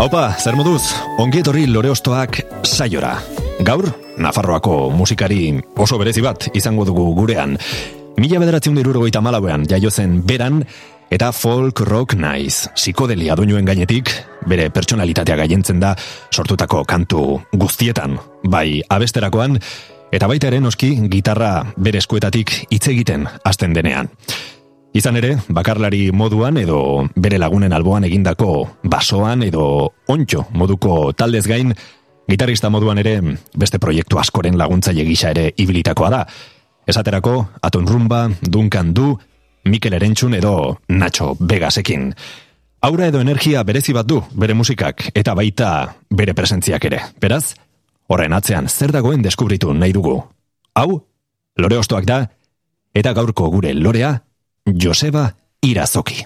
Haupa, zer moduz, ongi etorri lore ostoak saiora. Gaur, Nafarroako musikari oso berezi bat izango dugu gurean. Mila bederatzen dirurogeita malauean jaio zen beran, eta folk rock naiz, psikodelia doinuen gainetik, bere pertsonalitatea gaientzen da sortutako kantu guztietan, bai abesterakoan, eta baita ere noski gitarra bere eskuetatik hitz egiten hasten denean. Izan ere, bakarlari moduan edo bere lagunen alboan egindako basoan edo ontxo moduko taldez gain, gitarista moduan ere beste proiektu askoren laguntzaile gisa ere ibilitakoa da. Esaterako, Aton Rumba, Duncan Du, Mikel Erentxun edo Nacho Vegasekin. Aura edo energia berezi bat du bere musikak eta baita bere presentziak ere. Beraz, horren atzean zer dagoen deskubritu nahi dugu. Hau, lore ostoak da, eta gaurko gure lorea, Joseba Irazoki.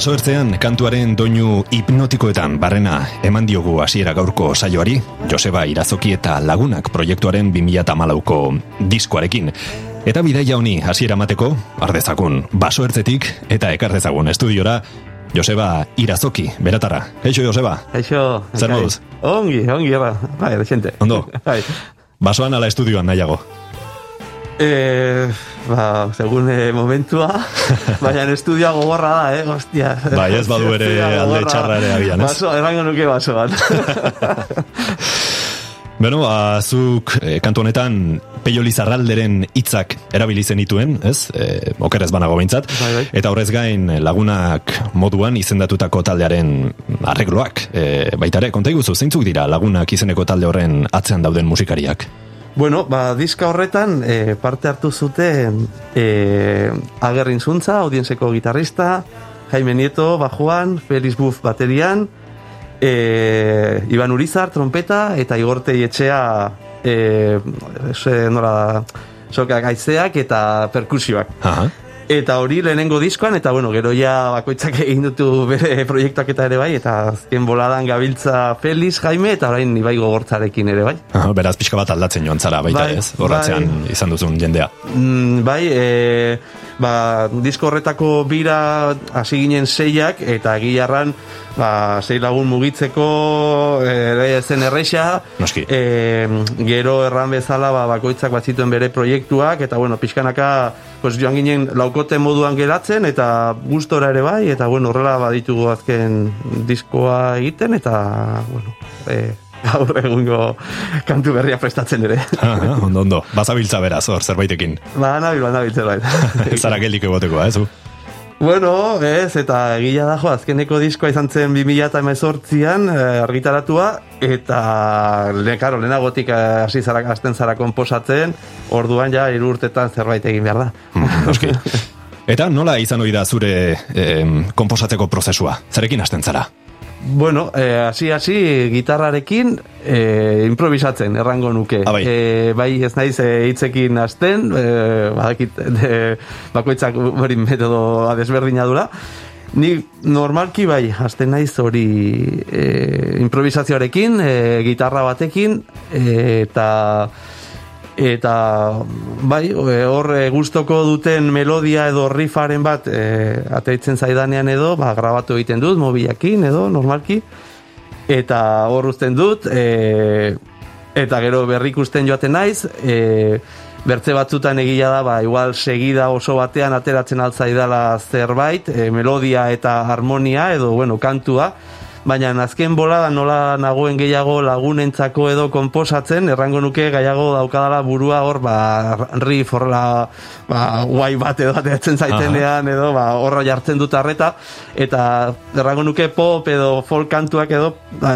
Baso ertzean, kantuaren doinu hipnotikoetan barrena eman diogu hasiera gaurko saioari, Joseba Irazoki eta Lagunak proiektuaren 2008ko diskoarekin. Eta bidaia honi hasiera mateko, ardezakun baso ertzetik eta ekardezagun estudiora, Joseba Irazoki, beratara. Eixo, Joseba. Eixo. Zer moduz? Ongi, ongi, eba. Bai, decente. Ondo. Bai. Basoan ala estudioan nahiago. Eh, ba, segun eh, momentua, baina estudioa gogorra da, eh, hostia. Bai, ez badu ere alde txarra ere agian, ez? Baso, errango nuke basoan. Beno, azuk e, kantu honetan Peio Lizarralderen hitzak erabili zenituen, ez? E, okerez banago behintzat. Bai, bai. Eta horrez gain lagunak moduan izendatutako taldearen arregloak. E, baita ere, konta iguzu, zeintzuk dira lagunak izeneko talde horren atzean dauden musikariak? Bueno, ba, diska horretan eh, parte hartu zuten eh, Agerrin Zuntza, audientzeko gitarrista, Jaime Nieto, bajuan, Feliz Buff baterian, eh, Iban Urizar, trompeta, eta Igorte Etxea e, e, nola, sokak aizeak eta perkusioak. Aha. Eta hori lehenengo diskoan, eta bueno, gero ja bakoitzak egin dutu bere proiektuak eta ere bai, eta azken boladan gabiltza Feliz, Jaime, eta orain ibai gogortzarekin ere bai. Aha, beraz pixka bat aldatzen joan zara, baita Bai, ez? Horratzean bai. izan duzun jendea. Mm, bai, e, ba, disko horretako bira hasi ginen seiak, eta gilarran ba, sei lagun mugitzeko ere zen. Noski. E, gero erran bezala ba, bakoitzak bat zituen bere proiektuak, eta bueno, pixkanaka pues, joan ginen laukote moduan geratzen, eta gustora ere bai, eta bueno, horrela baditugu azken diskoa egiten, eta bueno, e, gaur egungo kantu berria prestatzen ere. Aha, ondo, ondo. Bazabiltza beraz, hor, zerbaitekin. ba, nabil, ba, nabil, zerbait. Ez zara geldik egoteko, ez? zu? Bueno, ez, eta egia da jo, azkeneko diskoa izan zen 2018an eh, argitaratua, eta le, karo, lehenagotik eh, hasi zara, hasten zara konposatzen, orduan ja hiru urtetan zerbait egin behar da. Mm, Noski. Eta nola izan hori da zure em, komposatzeko prozesua? Zarekin hasten zara? Bueno, eh, hasi hasi gitarrarekin eh, improvisatzen errango nuke. Ah, bai. Eh, bai ez naiz eh, hitzekin hasten, eh, badakit eh, bakoitzak hori metodo desberdina dula. Ni normalki bai, hasten naiz hori eh, improvisazioarekin, eh, gitarra batekin, eh, eta eta bai, e, hor e, gustoko duten melodia edo riffaren bat e, ateitzen zaidanean edo, ba, grabatu egiten dut mobilakin edo normalki. Eta hor uzten dut e, eta gero berrikusten joaten naiz e, bertze batzutan egia da ba, igual segida oso batean ateratzen altzaidala zerbait e, melodia eta harmonia edo bueno, kantua baina azken bolada nola nagoen gehiago lagunentzako edo konposatzen, errango nuke gaiago daukadala burua hor, ba, riff horrela, ba, guai bat edo ateratzen zaitenean edo, ba, horra jartzen dut arreta, eta errango nuke pop edo folk kantuak edo, ba,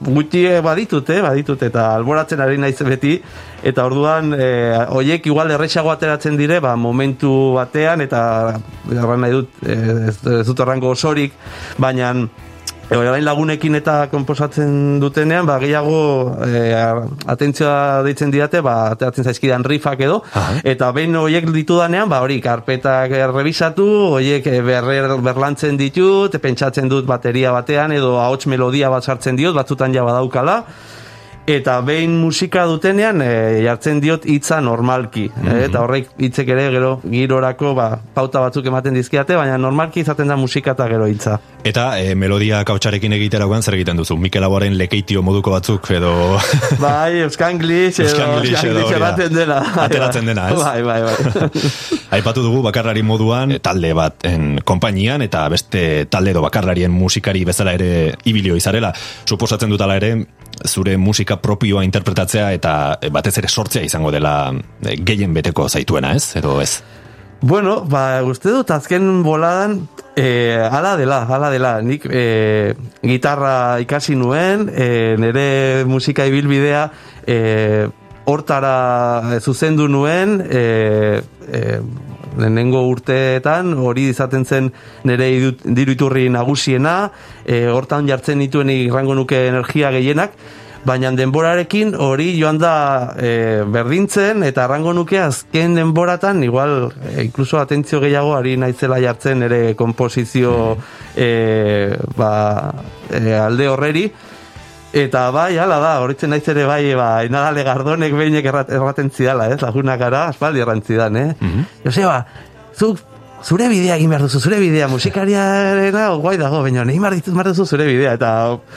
gutxi baditut, eh, baditut, eta alboratzen ari naiz beti, eta orduan, e, oiek igual errexago ateratzen dire, ba, momentu batean, eta erran nahi dut, e, ez, ez dut errango osorik, baina E, orain lagunekin eta konposatzen dutenean, ba, gehiago e, atentzioa deitzen didate, ba, ateratzen zaizkidan rifak edo, Aha. eta behin horiek ditudanean, ba, hori, karpetak errebisatu, horiek e, berrer, berlantzen ditut, pentsatzen dut bateria batean, edo ahots melodia bat sartzen diot, batzutan ja badaukala, eta behin musika dutenean e, jartzen diot hitza normalki. E, eta horrek hitzek ere gero girorako ba, pauta batzuk ematen dizkiate baina normalki izaten da musika eta gero hitza. Eta e, melodia kautxarekin egiteragoan zer egiten duzu? Mikel Aboren lekeitio moduko batzuk edo... bai, Euskanglish edo Euskanglish edo erraten dena Ateratzen dena, ez? bai, bai, bai. Aipatu dugu bakarlari moduan talde baten konpainian eta beste talde edo bakarlarien musikari bezala ere ibilio izarela. Suposatzen dutala ere zure musika propioa interpretatzea eta batez ere sortzea izango dela e, gehien beteko zaituena, ez? Edo ez? Bueno, ba, uste dut azken boladan e, ala dela, ala dela. Nik e, gitarra ikasi nuen, e, nire musika ibilbidea e, hortara zuzendu nuen, e, e, lehenengo urteetan hori izaten zen nire idu- diru iturri nagusiena, e, hortan jartzen dituen irrango nuke energia gehienak, baina denborarekin hori joan da e, berdintzen eta arrango nuke azken denboratan igual e, incluso atentzio gehiago ari naizela jartzen ere komposizio e, ba, e, alde horreri Eta bai, hala da, horitzen naiz ere bai, ba, inadale gardonek behinek errat, erraten zidala, ez, lagunak gara, aspaldi errantzidan, eh? Joseba, zuk zure bidea egin behar duzu, zure bidea, musikariarena guai dago, baina egin behar dituz behar duzu zure bidea, eta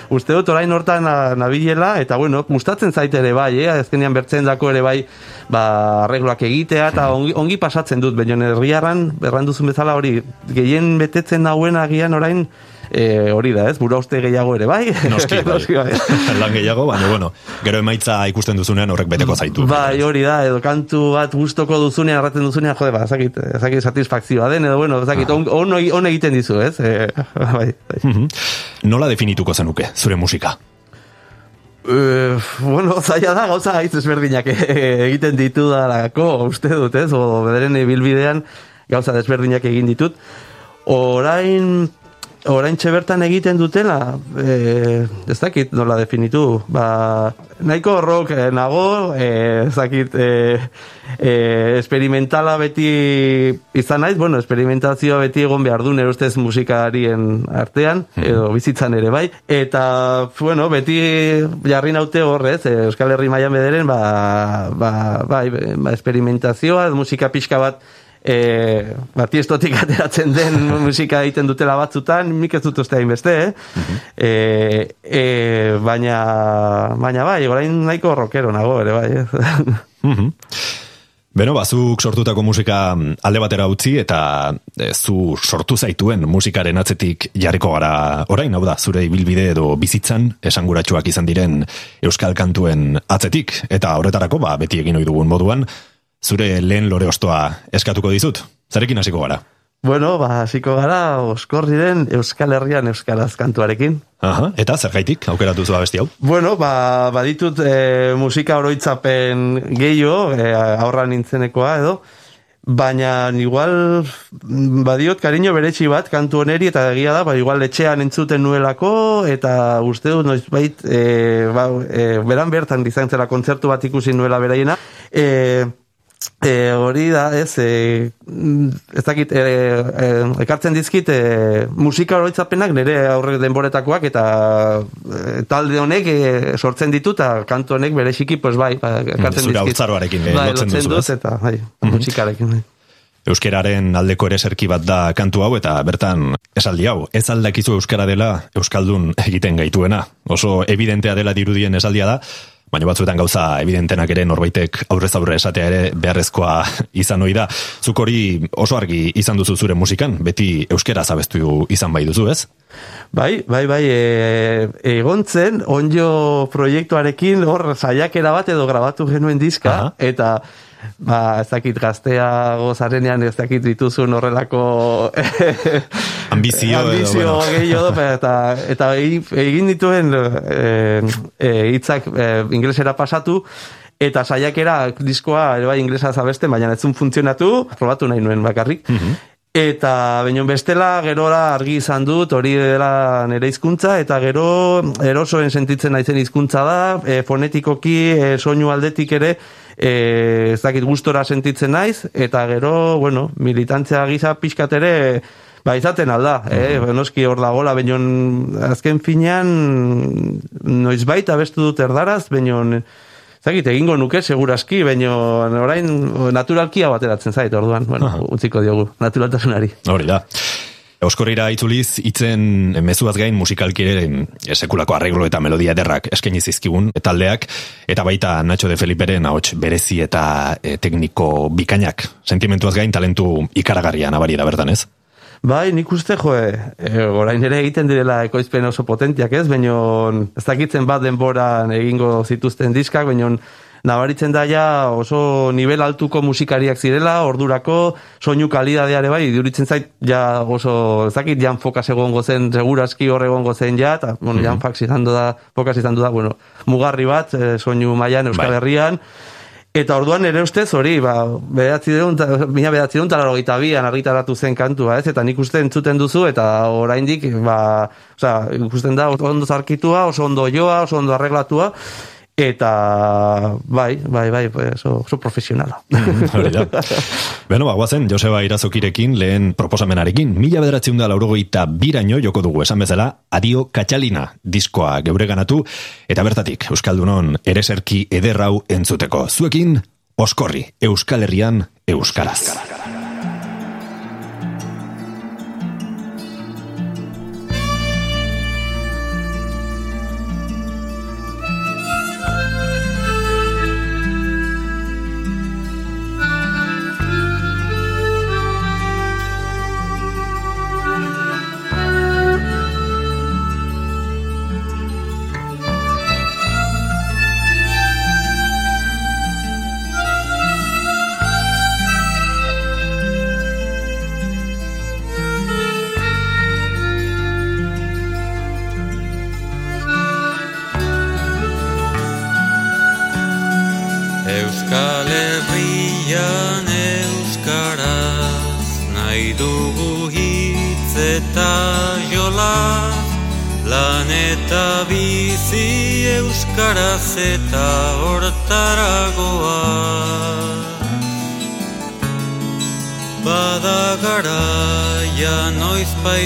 uste dut orain hortan na- nabilela, eta bueno, gustatzen zaite ere bai, eh? azkenean bertzen dako ere bai, ba, arregloak egitea, eta ongi, ongi pasatzen dut, baina herriarran, berran duzun bezala hori, gehien betetzen nauen agian orain, e, hori da, ez, bura uste gehiago ere bai, Noski, bai. Lan gehiago, baina bueno, gero emaitza ikusten duzunean horrek beteko zaitu. Bai, hori da, edo kantu bat gustoko duzunean, erraten duzunean, jode, ba, ezakit, ezakit satisfakzioa den, edo, bueno, ezakit, on, on, on egiten dizu, ez? E, bai, bai. Mhm. Nola definituko zenuke, zure musika? E, bueno, zaila da, gauza gaitz ezberdinak e, egiten ditu dalako, uste dut, ez? O bederen ibilbidean gauza desberdinak egin ditut. Orain, orain bertan egiten dutela, e, ez dakit nola definitu, ba, nahiko rock eh, nago, e, ez dakit, e, e, experimentala beti izan naiz, bueno, experimentazioa beti egon behar du nire ustez musikarien artean, hmm. edo bizitzan ere bai, eta, bueno, beti jarri naute horrez, Euskal Herri Maian bederen, ba, ba, bai, ba, experimentazioa, musika pixka bat, e, bati estotik ateratzen den musika egiten dutela batzutan, mik ez dut uste beste, eh? E, e, baina, baina bai, orain nahiko rockero nago, ere bai. Mhm. Beno, bazuk sortutako musika alde batera utzi eta e, zu sortu zaituen musikaren atzetik jarriko gara orain, hau da, zure ibilbide edo bizitzan esanguratsuak izan diren euskal kantuen atzetik eta horretarako, ba, beti egin ohi dugun moduan, zure lehen lore ostoa eskatuko dizut. Zarekin hasiko gara? Bueno, ba, hasiko gara oskorri den Euskal Herrian Euskaraz kantuarekin. Aha, eta zer gaitik, aukeratu zu abesti hau? Bueno, ba, baditut e, musika oroitzapen gehiago, e, aurra nintzenekoa edo, baina igual badiot kariño beretsi bat kantu oneri eta egia da, ba, igual etxean entzuten nuelako eta uste du noiz bait e, ba, e, beran bertan dizantzera kontzertu bat ikusi nuela beraiena. E, E, hori da, ez, e, ez dakit, e, e, ekartzen dizkit, e, musika horoitzapenak nire aurre denboretakoak eta e, talde honek e, sortzen ditu eta kantu honek bere xiki, pues bai, ba, ekartzen Zura dizkit. Zura e, bai, lotzen duzu, duz, eta, bai, mm musikarekin, bai. Euskeraren aldeko ere serki bat da kantu hau eta bertan esaldi hau, ez aldakizu euskara dela euskaldun egiten gaituena. Oso evidentea dela dirudien esaldia da, baina batzuetan gauza evidentenak ere norbaitek aurrez aurre esatea ere beharrezkoa izan ohi da. Zuk hori oso argi izan duzu zure musikan, beti euskera zabestu izan bai duzu, ez? Bai, bai, bai, e, egontzen onjo proiektuarekin hor saiakera bat edo grabatu genuen diska, eta ba, ez dakit gaztea gozarenean, ez dakit dituzun horrelako ambizio, ambizio bueno. gehiago, eta, eta egin dituen hitzak e, e, inglesera pasatu, eta saiakera diskoa ere bai inglesa zabeste, baina ez funtzionatu, probatu nahi nuen bakarrik. Mhm. Eta baino bestela gerora argi izan dut hori dela nere hizkuntza eta gero erosoen sentitzen naizen hizkuntza da, e, fonetikoki e, soinu aldetik ere e, ez dakit gustora sentitzen naiz, eta gero, bueno, militantzia gisa pixkat ere, ba, izaten alda, eh? Uh noski hor gola, baina azken finean, noiz baita bestu dut erdaraz, baina, Zagit, egingo nuke, segurazki, baina orain naturalkia bateratzen zait, orduan, bueno, utziko diogu, naturaltasunari. Hori da. Euskorrira itzuliz, itzen mezuaz gain musikalki ere sekulako arreglo eta melodia ederrak eskaini zizkigun taldeak, eta baita Nacho de Feliperen ahots berezi eta e, tekniko bikainak. Sentimentuaz gain talentu ikaragarria nabari da bertan ez? Bai, nik uste jo, e, orain ere egiten direla ekoizpen oso potentiak ez, baino ez dakitzen bat denboran egingo zituzten diskak, baino nabaritzen da ja oso nivel altuko musikariak zirela, ordurako soinu kalidadeare bai, duritzen zait ja oso, zakit, jan fokas egon gozen, segurazki hor egon gozen ja, eta, bueno, jan mhm. izan da, fokas izan da, bueno, mugarri bat, e, soinu maian Euskal bai. Herrian, Eta orduan ere ustez hori, ba, behatzi dut, mina behatzi dut, talaro bian argitaratu zen kantua, ez? Eta nik uste entzuten duzu, eta oraindik, ba, oza, ikusten da, oso ondo zarkitua, oso ondo joa, oso ondo arreglatua, eta bai, bai, bai, oso, oso profesionala. Beno, ba, guazen, Joseba Irazokirekin lehen proposamenarekin, mila bederatzen da laurogoita biraino joko dugu esan bezala, adio katxalina diskoa geure ganatu, eta bertatik, Euskaldunon ereserki ederrau entzuteko. Zuekin, oskorri, Euskal Herrian, Euskaraz. Euskaraz.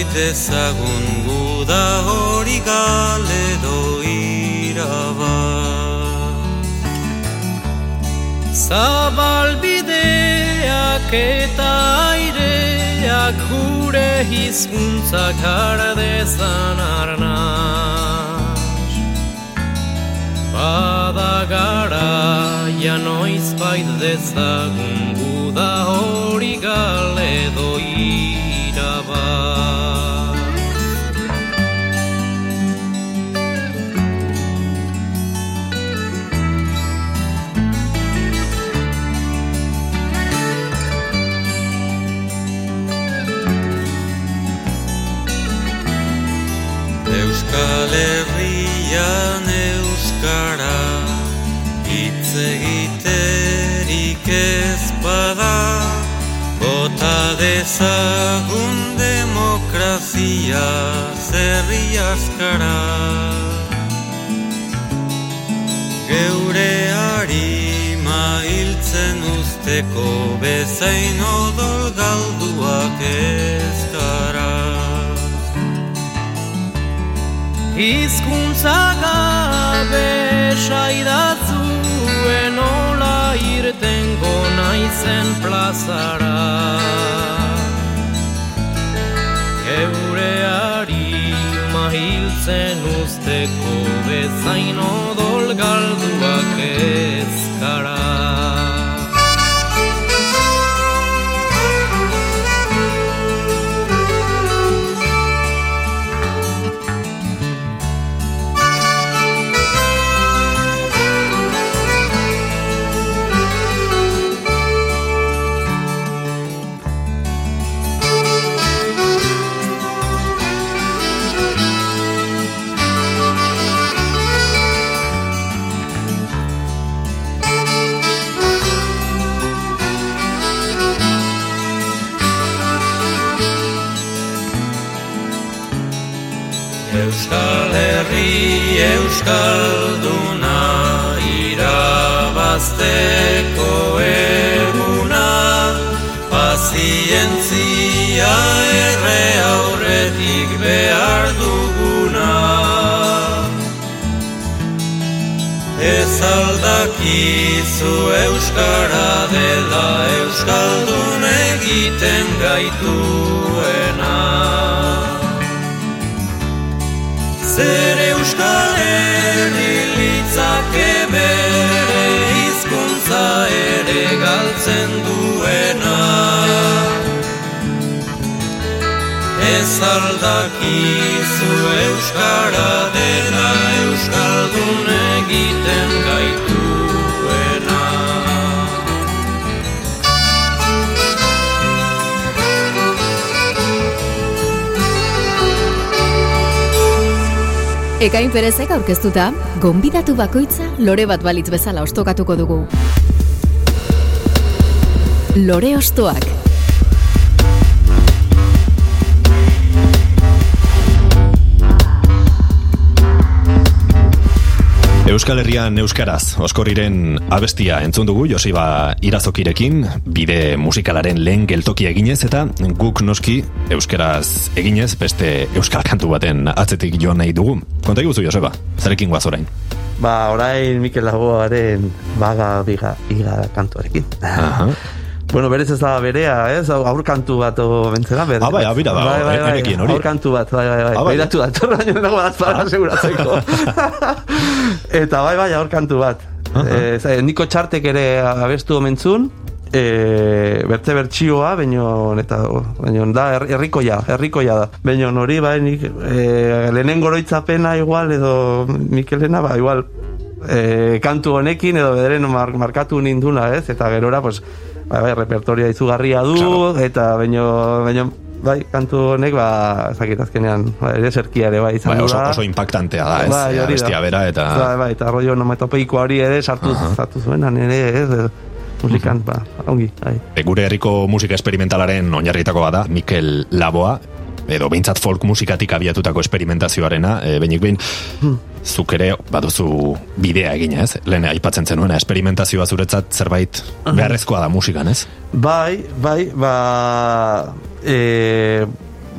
Noiz baitezagun guda hori gale doiraba Zabalbideak eta aireak gure hizkuntzak ardezan arnaz. Bada gara ja noiz bait dezagun guda hori gale doiraba egiterik ez bada Bota dezagun demokrazia zerri askara Geure harima hiltzen usteko bezain odol galduak ez gara. Hizkuntza gabe naizen plazara. Geure harima hiltzen usteko bezain odol galduak ezkara Euskalduna irabazteko eguna Pazientzia erre aurretik behar duguna. Ez aldakizu Euskara dela Euskaldun egiten gaituena Zer euskal litzake bere hizkuntza ere galtzen duena. Ez aldakizu euskara dela euskaldun egiten gaituena Ekain perezek aurkeztuta, gonbidatu bakoitza lore bat balitz bezala ostokatuko dugu. Lore ostoak. Euskal Herrian Euskaraz, Oskorriren abestia entzun dugu Josiba Irazokirekin, bide musikalaren lehen geltoki eginez eta guk noski Euskaraz eginez beste Euskal kantu baten atzetik joan nahi dugu. Konta iguzu Joseba, zarekin guaz orain? Ba, orain Mikel Lagoaren baga biga iga kantuarekin. Aha. Bueno, berez ez da berea, ez? Aur kantu bat o bentzera, berez. Ah, bai, abira da, bai, bai, eh, bai, nekien hori. Aur kantu bat, bai, bai, bai. Ah, bai. Beiratu da, torra nio dago azpara seguratzeko. Eta bai, bai, aur kantu bat. Aha. Eh, zai, Niko Txartek ere abestu omentzun, eh, bertze bertxioa, baino, eta, baino, da, her- herrikoia, herrikoia da. Baino, hori, bai, nik, eh, lehenen goroitzapena igual, edo Mikelena, ba, igual, eh, kantu honekin edo bederen mar, markatu ninduna, ez? Eta gerora, pues, bai, bai, repertoria izugarria du, Claro. eta baino, baino, bai, kantu honek, ba, ezakit azkenean, ba, ere serkia ere bai izan Bai, oso, oso impactantea da, ez? Bai, abestia bera eta... Bai, bai, eta rollo nomatopeiko hori ere sartu, sartu zuenan ere, ez? Musikan, ba, ongi, bai. E, gure herriko musika esperimentalaren oinarritako bada, Mikel Laboa, edo behintzat folk musikatik abiatutako esperimentazioarena, e, behinik behin, zuk ere baduzu bidea egina, ez? Lehen aipatzen zenuena, esperimentazioa zuretzat zerbait beharrezkoa da musikan, ez? Bai, bai, ba... E,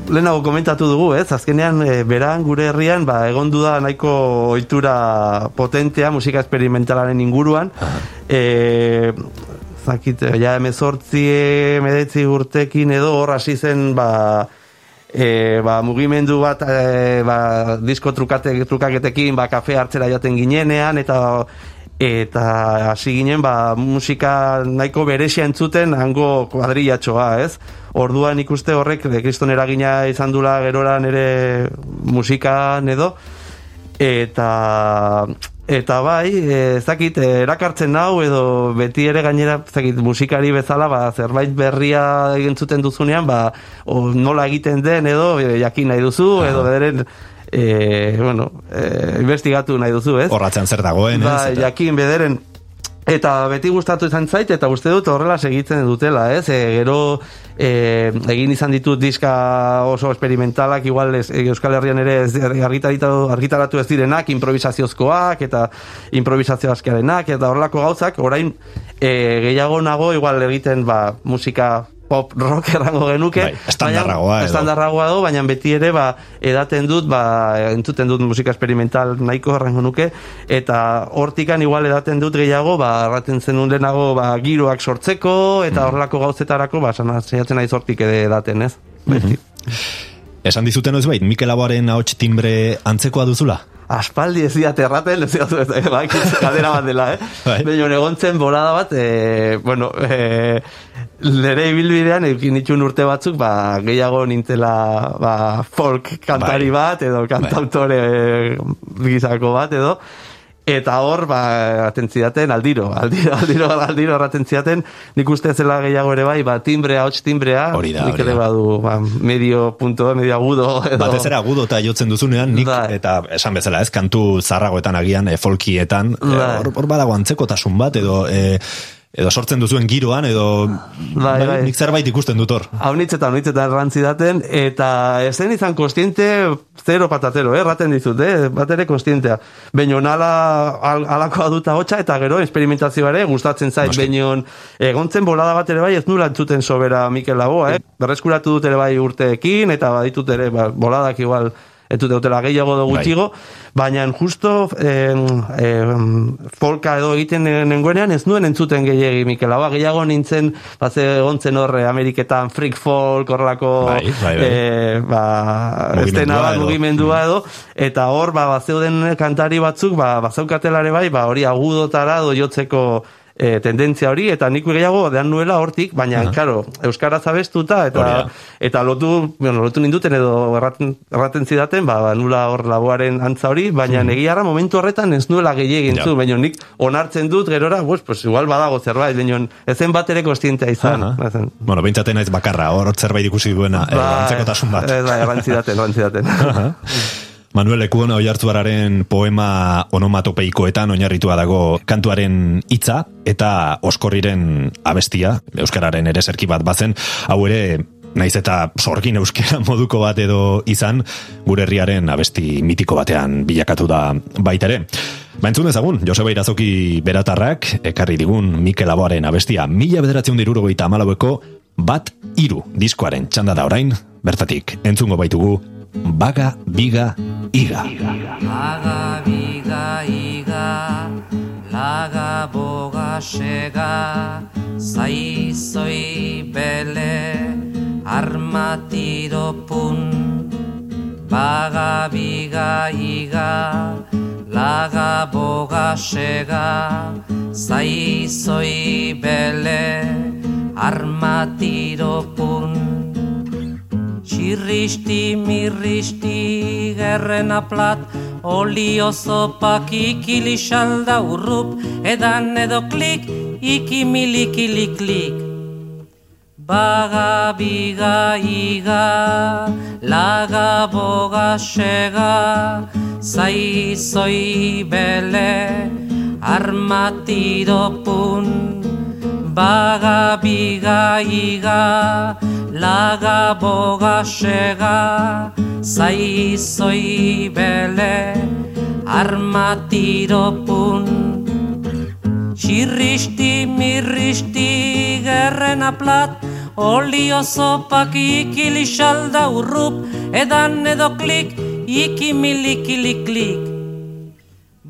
lehenago komentatu dugu, ez? Azkenean, e, beran, gure herrian, ba, egon da nahiko ohitura potentea musika esperimentalaren inguruan. E, zakit, ja, emezortzi, medetzi urtekin edo hor hasi zen, ba, e, ba, mugimendu bat e, ba, disko trukate, trukaketekin ba, kafe hartzera jaten ginenean eta eta hasi ginen ba, musika nahiko beresia entzuten hango kuadrillatxoa, ez? Orduan ikuste horrek kriston eragina izan dula geroran ere musikan edo eta Eta bai, e, ez dakit, e, erakartzen nau edo beti ere gainera ez musikari bezala, ba, zerbait berria egin zuten duzunean, ba, o, nola egiten den edo e, jakin nahi duzu, edo bederen, e, bueno, e, investigatu nahi duzu, ez? Horratzen zer dagoen, ba, ez? jakin bederen, Eta beti gustatu izan zait, eta uste dut horrela segitzen dutela, ez? E, gero e, egin izan ditut diska oso experimentalak, igual ez, Euskal Herrian ere ez, argitaratu ez direnak, improvisaziozkoak, eta improvisazio askearenak, eta horrelako gauzak, orain e, gehiago nago, igual egiten ba, musika pop rock errango genuke. Bai, estandarragoa edo. Estandarragoa edo, baina beti ere, ba, edaten dut, ba, entzuten dut musika experimental nahiko errango nuke, eta hortikan igual edaten dut gehiago, ba, erraten zen lehenago, ba, giroak sortzeko, eta mm. horrelako gauzetarako, ba, zaiatzen nahi sortik ere edaten, ez? Mm Esan dizuten ez bait, Mikel Aboaren ahots timbre antzekoa duzula? aspaldi ez diat erraten, ez diat, ez bai, kadera bat dela, eh? Bai. Baina egontzen bolada bat, e, bueno, e, lere ibilbidean, ekin itxun urte batzuk, ba, gehiago nintzela ba, folk kantari bai. bat, edo kantautore bai. gizako bat, edo, Eta hor, ba, atentziaten, aldiro, aldiro, aldiro, aldiro, atentziaten, nik uste zela gehiago ere bai, ba, timbrea, hotx timbrea, hori da, nik ere badu, ba, medio punto, medio agudo, edo. Batez ere agudo eta jotzen duzunean, nik, bai. eta esan bezala ez, kantu zarragoetan agian, e, folkietan, e, bai. hor, hor badago antzekotasun bat, edo, e, edo sortzen duzuen giroan, edo bai, bai. nik zerbait ikusten dut hor. Hau eta hau eta errantzi daten, eta esen izan kostiente, zero patatero, eh, raten dizut, eh, bat ere kostientea. Baina nala al, alakoa duta hotxa, eta gero esperimentazioa ere gustatzen zait, baina egontzen bolada bat ere bai ez nula entzuten sobera Mikel Lagoa, eh. Berreskuratu dut ere bai urteekin, eta baditut ere ba, boladak igual etu deutela gehiago da gutxigo, bai. baina justo eh, eh, folka edo egiten nengoenean ez nuen entzuten gehiagi Mikel Hau, gehiago nintzen baze egontzen horre Ameriketan freak folk horrelako bai, bai, bai. Eh, ba, estena bat mugimendua edo eta hor ba, bazeuden kantari batzuk ba, bazaukatelare bai, ba, hori agudotara doiotzeko e, tendentzia hori, eta nik gehiago dean nuela hortik, baina, uh claro, Euskara zabestuta, eta eta lotu, bueno, lotu ninduten edo erraten, erraten zidaten, ba, ba, nula hor laboaren antza hori, baina uh -huh. momentu horretan ez nuela gehiagin zu, baina nik onartzen dut gerora, pues, pues igual badago zerbait, baina ezen bat ere kostientea izan. Uh -huh. Bueno, bintzaten naiz bakarra, hor zerbait ikusi duena, ba, eh, antzeko bat. Ez, bai, errantzidaten, errantzidaten. Manuel Ekuon oiartzuararen poema onomatopeikoetan oinarritua dago kantuaren hitza eta oskorriren abestia, euskararen ere zerki bat bazen, hau ere naiz eta sorgin euskera moduko bat edo izan, gure herriaren abesti mitiko batean bilakatu da baitere. Baintzun ezagun, Joseba Irazoki beratarrak, ekarri digun Mikel Aboaren abestia, mila bederatzen diruro goita amalaueko, bat iru diskoaren txanda da orain, bertatik entzungo baitugu Baga, biga, iga. Baga, biga, iga, laga, boga, sega, zai, zoi, bele, armatiro, pun. Baga, biga, iga, laga, boga, sega, zai, zoi, bele, armatiro, pun. Txirristi, mirristi, gerren aplat, olio zopak ikili salda urrup, edan edo klik, iki milikili klik. Baga biga iga, laga boga sega, zai zoi bele, armatido pun. Baga biga iga, laga boga sega, zai zoi bele, armatiropun. Xirristi, mirristi, gerren aplat, olio zopak ikili xalda urrup, edan edo klik, iki milikili klik.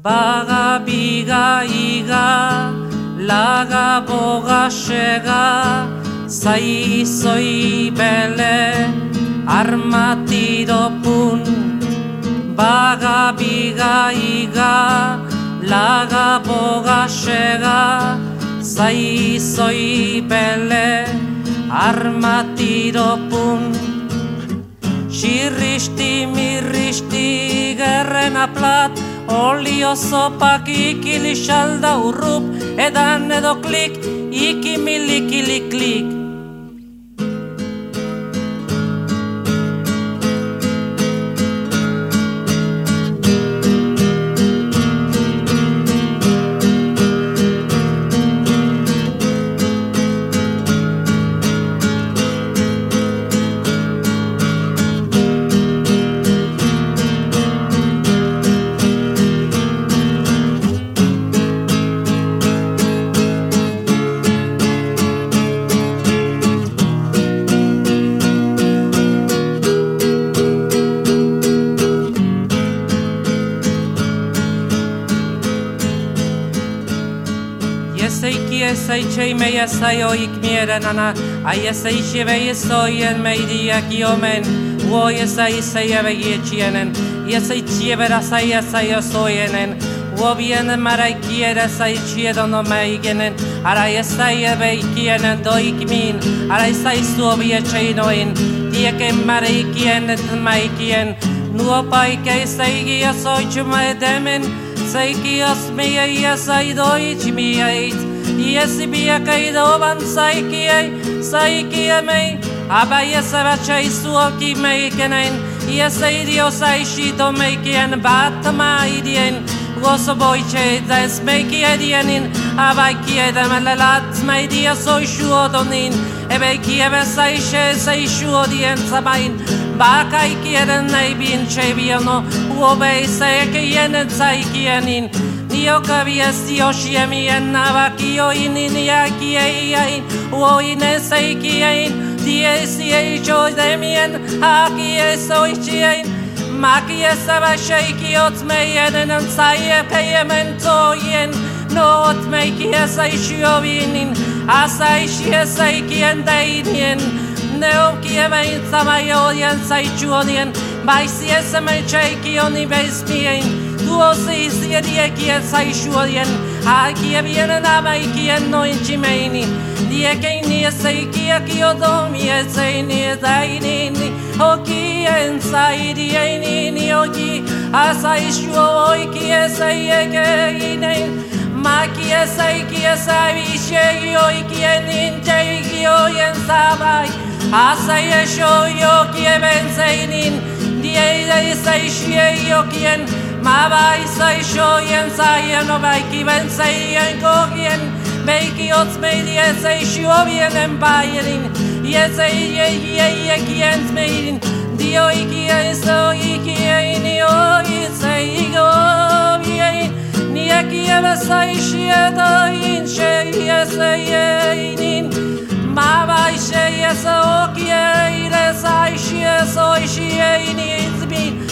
Baga biga iga, laga boga sega, zai zoi bele armatido pun baga biga iga. Laga boga sega zai zoi bele armatido pun. Xirristi mirristi gerren aplat Olio zopak ikili xalda urrup Edan edo klik, iki milikili wo e sai sei ave ye chienen e sei chieve ra sai e sai o soienen wo bien marai kiera sai chiedo no meigenen ara e sai ave kienen do ik min. Ara sai su vie cheino in die ke marai kien et mai kien nuo pai ke sai gi soi chuma demen sai ki as me e sai do ich mi ait Iesi bia kaido ban saikiei, saikia mei, Aba iesa bacha isuo ki mei kenain, Iesa idio saishito mei kien batama idien, Goso boiche da es mei ki edienin, Aba kie da melelat mei dia soi shuo donin, Ebe kie be saishe saishuo dien samain, Baka ikieren nei bin chebiano, Uobe se ke yenen saikienin, Dio kabia si oshia mi anava ki o inin ya ki ai ai. O ine sai ki ai die si ai jo de mien ha ki e so ichi ai ma ki e sa ba shai ki ot me yen an sai e payment o yen no ot me ki e sai shi o vinin a sai shi e sai ki en dai nien ne o ki e mai sa mai o yen sai chu o yen bai si e sa me chai ki o ni beis mi ein tuo sei sia di e chi e sai shuodien a chi e viene na mai e no in cimeni di e che ni e sei chi e chi o domi e sei ni e dai ni ni. O chi in sai di e ni ni o chi a sai shuo i chi e sei e i nei. Ma chi e sei chi e sai vi scegli o i chi e nin te i chi o ien sa mai a sai e ben sei nin. Di e dei sei scegli o chi e Ma bai sai shoyen sai no bai ki ben sai en gogien. Bai ki ots me di sai sho bien en bayerin Ye sai ye ye ye ki en meidin Di o iki e so iki e ni o i sai go ye Ni e ki e sai shie do in she ye sai ye nin Ma bai sei nients mai einin Ala ki es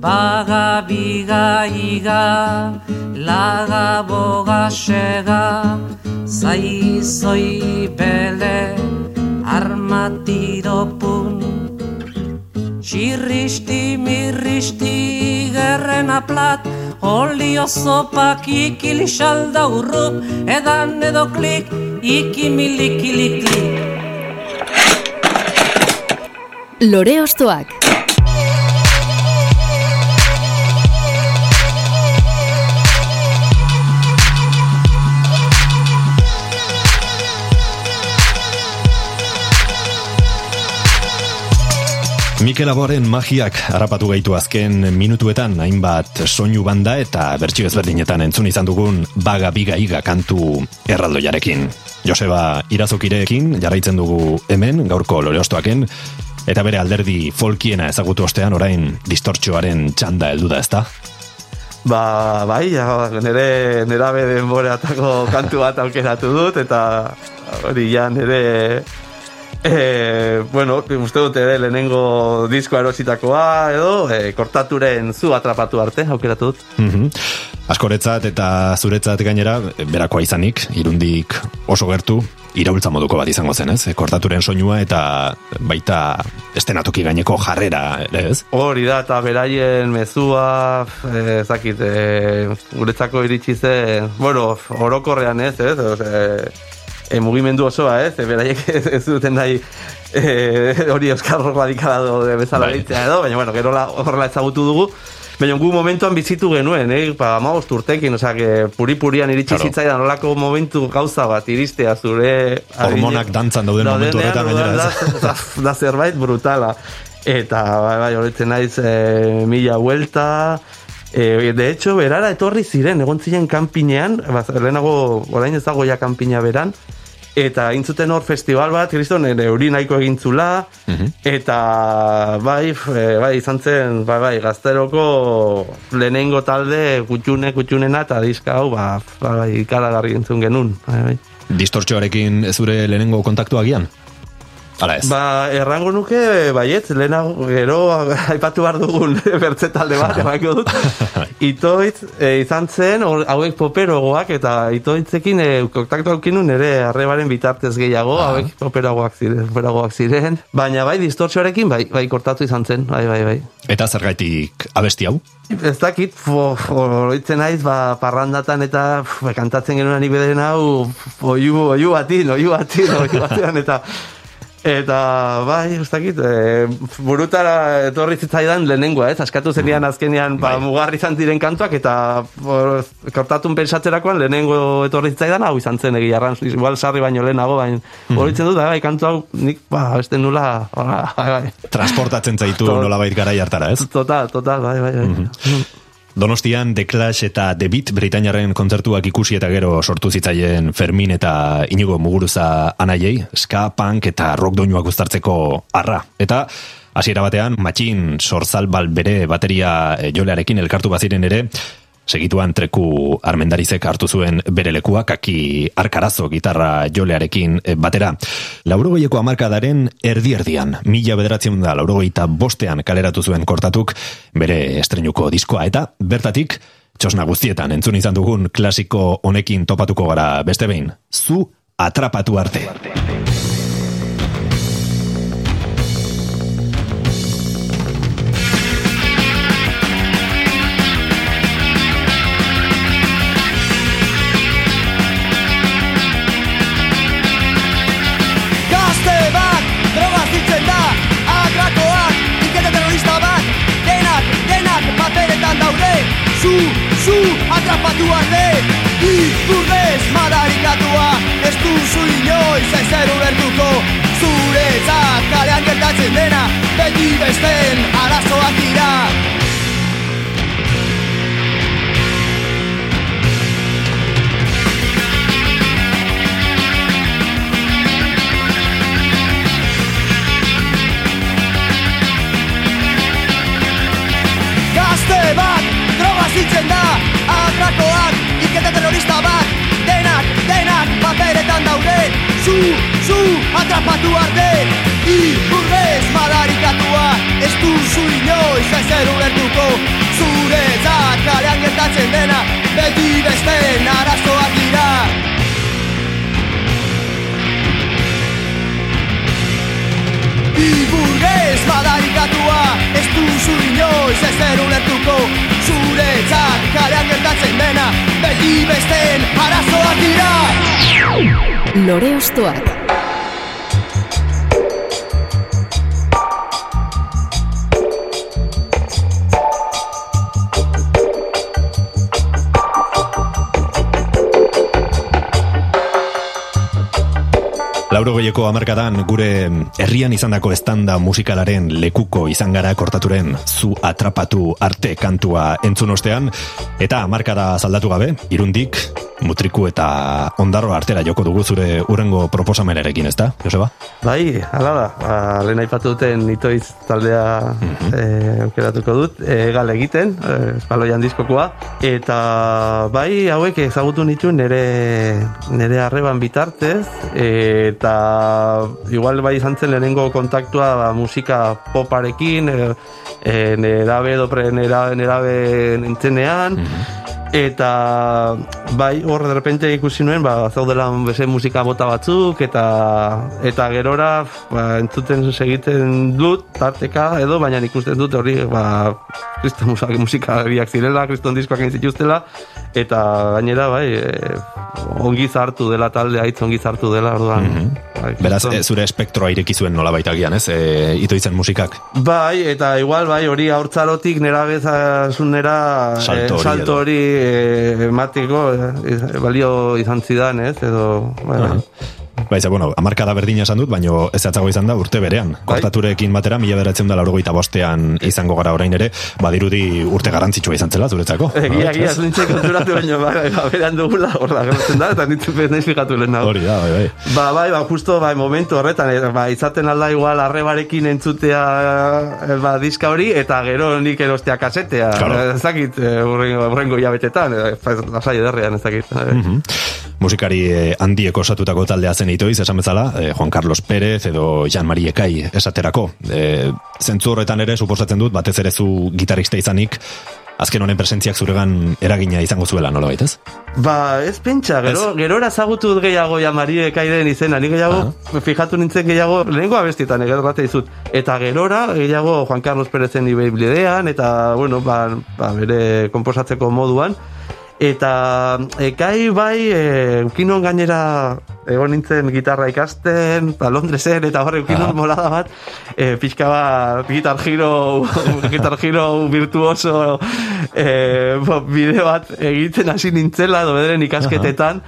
Baga biga iga Laga boga sega Zai zoi bele Armatido pun. Txirristi mirristi gerren aplat Olio zopak ikili salda urrup Edan edo klik ikimilikili Lore Ostoak Mikel Aboren magiak harrapatu gaitu azken minutuetan hainbat soinu banda eta bertsio ezberdinetan entzun izan dugun baga biga iga kantu erraldoiarekin. Joseba Irazokirekin jarraitzen dugu hemen gaurko loreostoaken eta bere alderdi folkiena ezagutu ostean orain distortxoaren txanda heldu da ezta? Ba, bai, ja, nire nerabe denboreatako kantu bat aukeratu dut, eta hori ja nire E, bueno, uste dut ere lehenengo disko erositakoa edo e, kortaturen zu atrapatu arte, aukeratu dut. Mm Askoretzat eta zuretzat gainera, berakoa izanik, irundik oso gertu, iraultza moduko bat izango zen, ez? Kortaturen soinua eta baita estenatoki gaineko jarrera, ez? Hori da, eta beraien mezua, ezakit, e, guretzako iritsi zen, bueno, orokorrean ez, ez? E, e, mugimendu osoa, ez? E, beraiek ez duten nahi e, hori euskal radikala do bezala bai. edo, baina bueno, gero horrela ezagutu dugu. Baina gu momentuan bizitu genuen, eh? Pa, amagost urtekin, osea, que puri-purian iritsi claro. zitzaidan olako momentu gauza bat iristea zure... Hormonak dantzan dauden momentu horretan gainera, ez? Da, da, zerbait brutala. Eta, bai, bai, horretzen naiz, e, mila vuelta, E, de hecho, berara etorri ziren, egon ziren kanpinean, lehenago, orain ez dago ja kanpina beran, eta intzuten hor festival bat, kriston, euri nahiko egintzula, mhm. eta bai, e, bai, izan zen, bai, bai, gazteroko lehenengo talde kutxune, kutxunena, eta diska hau, ba, bai, ikaragarri entzun genuen, bai, bai. Distortxoarekin zure lehenengo kontaktu agian? Ala ez. Ba, errango nuke, baiet, lehena, gero, aipatu behar dugun bertze talde bat, emaiko dut. Itoitz, e, izan zen, hauek poperogoak, eta itoitzekin, e, kontaktu haukinu nire arrebaren bitartez gehiago, ah. hauek poperogoak ziren, poperogoak ziren. Baina bai, distortxoarekin, bai, bai, kortatu izan zen, bai, bai, bai. Eta zer gaitik abesti hau? Ez dakit, horitzen naiz, ba, parrandatan eta kantatzen genuen anibeden hau, oiu, oiu batin, oiu batin, oiu batin, eta Eta, bai, ez dakit, e, burutara etorri zitzaidan lehenengoa, ez? Askatu zenian azkenean, ba, bai. mugarri izan diren kantuak, eta kortatun pensatzerakoan lehenengo etorri zitzaidan, hau izan zen egia igual sarri baino lehenago, baina mm. horitzen dut, bai, kantu hau, nik, ba, beste nula, bai, bai. Transportatzen zaitu nola bait gara hartara, ez? Total, total, bai, bai, bai. Mm -hmm. Donostian The Clash eta The Beat Britainaren kontzertuak ikusi eta gero sortu zitzaien Fermin eta Inigo Muguruza anaiei, ska, punk eta rock doinuak uztartzeko arra. Eta hasiera batean, matxin sorzalbal bere bateria eh, jolearekin elkartu baziren ere, Segituan treku armendarizek hartu zuen bere lekua kaki arkarazo gitarra jolearekin eh, batera. Laurogoieko amarkadaren erdi-erdian, mila bederatzen da laurogoita bostean kaleratu zuen kortatuk bere estrenuko diskoa eta bertatik txosna guztietan entzun izan dugun klasiko honekin topatuko gara beste behin. Zu atrapatu arte. Atrapatu arde Ikurrez madarikatua Ez duzu inoiz ezer ulertuko. Zure kalean gertatzen dena Beti besten arazoak zu, atrapatu arte Iburrez madarikatua Ez duzu inoiz ezer ulertuko. Zure kalean gertatzen dena Beti besten arazoak dira. Iburrez madarikatua Ez duzu inoiz ezer ulertuko. Zure kalean gertatzen dena Beti besten arazoak dira Lore Ostoak Lauro goieko amarkadan gure herrian izandako estanda musikalaren lekuko izan gara kortaturen zu atrapatu arte kantua entzun ostean. Eta amarkada zaldatu gabe, irundik mutriku eta ondarro artera joko dugu zure urrengo proposamenarekin, ezta, Joseba? Bai, hala da, ba, lehen aipatu duten itoiz taldea mm -hmm. aukeratuko dut, e, gal egiten, e, espaloian diskokoa, eta bai, hauek ezagutu nitu nire, nire arreban bitartez, eta igual bai izan zen lehenengo kontaktua ba, musika poparekin, e, e, nerabe edo pre nerabe, nerabe nintzenean, Eta bai, hor de repente ikusi nuen, ba, zaudela beze musika bota batzuk, eta eta gerora ba, entzuten segiten dut, tarteka edo, baina ikusten dut hori, ba, kriston musika, biak zirela, kriston diskoak zituztela, eta gainera, bai, e, ongi zartu dela talde, aitz ongi zartu dela, orduan. Mm Beraz, e, zure espektroa ireki zuen nola baita gian, ez? E, ito izan musikak. Bai, eta igual, bai, hori aurtzarotik nera bezazunera salto hori, e, salto hori e, ematiko e, balio izan zidan, ez? Edo, bai, bai. Baiza, bueno, amarkada berdina esan dut, baino ez atzago izan da urte berean. Bai? Kortaturekin batera, mila beratzen da laurogeita bostean izango gara orain ere, badirudi urte garantzitsua izan zela, zuretzako. Egia, egia, ez nintzen konturatu baino, bai, bai, berean dugula, hor da, gertzen da, eta nintzen bez nahi fijatu lehen Hori da, bai, bai. Ba, bai, ba, justo, bai, momentu horretan, e, ba, izaten alda igual arrebarekin entzutea e, ba, diska hori, eta gero nik erostea kasetea. Claro. Ez dakit, urrengo jabetetan, lasai ederrean, ez dakit. Mm -hmm. Musikari handieko osatutako taldea zen itoiz, esan bezala, eh, Juan Carlos Pérez edo Jean Marie Ekai esaterako. E, zentzu horretan ere, suposatzen dut, batez ere zu gitarista izanik, azken honen presentziak zuregan eragina izango zuela, nola baitez? Ba, ez pentsa, gero, ez? gero ezagutu dut gehiago ja Marie Ekairen izena, ni gehiago, uh fijatu nintzen gehiago, lehenko abestietan, egero bate izut, eta gerora, gehiago Juan Carlos Pérezen ibeiblidean, eta, bueno, ba, ba, bere komposatzeko moduan, eta ekai bai e, ukinon gainera egon nintzen gitarra ikasten ba, Londresen eta horre ukinon ah. molada bat e, pixka bat gitar giro gitar giro virtuoso e, bo, bideo bat egiten hasi nintzela edo bederen ikasketetan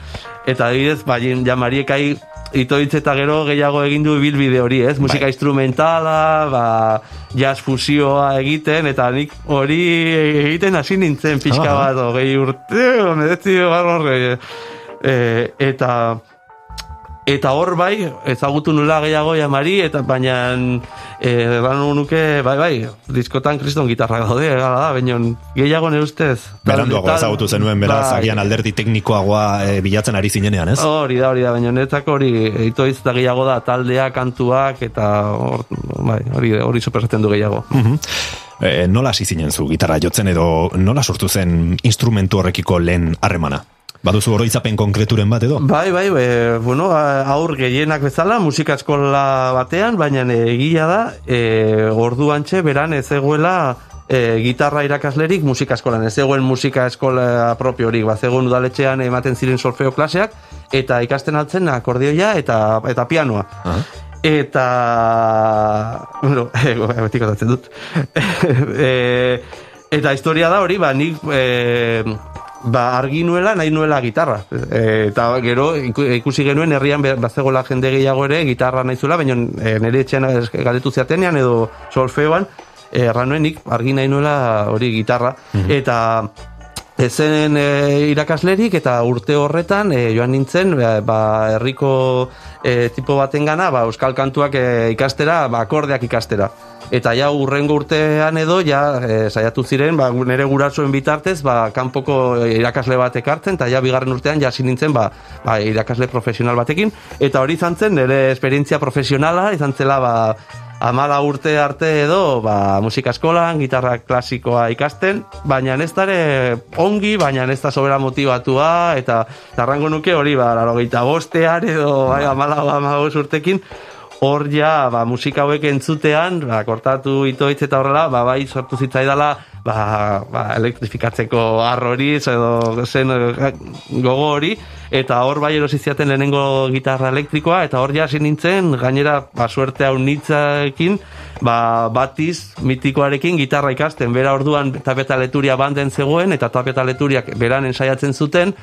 eta adibidez ba, ja mariekai itoitz eta gero gehiago egin du bilbide hori, ez? Musika bai. instrumentala, ba, jazz fusioa egiten, eta nik hori egiten hasi nintzen pixka bat, gehi urte, medetzi, horre, e, eta eta hor bai, ezagutu nula gehiago jamari, eta baina e, nuke, bai, bai, diskotan kriston gitarra gaude, gara da, baina gehiago nire ustez. Beranduago ezagutu zenuen, beraz, bai. agian alderdi teknikoagoa e, bilatzen ari zinenean, ez? Hori da, hori da, baina netzako hori, eito da gehiago da, taldea, kantuak, eta hor, bai, hori, hori superretzen du gehiago. Mm nola hasi zinen zu gitarra jotzen edo nola sortu zen instrumentu horrekiko lehen harremana? Baduzu oroitzapen konkreturen bat edo? Bai, bai, e, bueno, aur gehienak bezala, musika eskola batean, baina egia da, e, orduan txe, beran ez eguela e, gitarra irakaslerik musika eskolan, ez egoen musika eskola propiorik, bat egoen udaletxean ematen ziren solfeo klaseak, eta ikasten altzen akordioia eta, eta pianoa. Uh Eta, bueno, e, betiko dut. e, eta historia da hori, ba, nik e, ba, argi nuela, nahi nuela gitarra. E, eta gero, ikusi genuen, herrian bazegola jende gehiago ere, gitarra nahi zuela, baina e, nire etxean galdetu ziatenean, edo solfeoan, e, erran nuenik, argi nahi nuela hori gitarra. Mhm. Eta ezen e, irakaslerik, eta urte horretan, e, joan nintzen, ba, ba herriko e, tipo baten gana, ba, euskal kantuak e, ikastera, ba, akordeak ikastera. Eta ja urrengo urtean edo ja e, saiatu ziren ba, nire gurasoen bitartez ba, kanpoko irakasle bat ekartzen eta ja bigarren urtean ja nintzen ba, ba, irakasle profesional batekin. Eta hori izan zen nire esperientzia profesionala izan zela ba, amala urte arte edo ba, musika eskolan, gitarra klasikoa ikasten, baina ez dare ongi, baina ez da sobera motivatua, eta tarrango nuke hori, ba, laro bostean edo bai, amala amagos urtekin, hor ja, ba, musika hauek entzutean, ba, kortatu itoitz eta horrela, ba, bai, sortu zitzaidala, ba, ba, elektrifikatzeko arrori, edo zen eh, gogo hori, eta hor bai erosiziaten lehenengo gitarra elektrikoa, eta hor jasi nintzen, gainera, ba, suerte hau nitzaekin, ba, batiz mitikoarekin gitarra ikasten, bera orduan tapeta leturia banden zegoen, eta tapeta leturiak beran ensaiatzen zuten,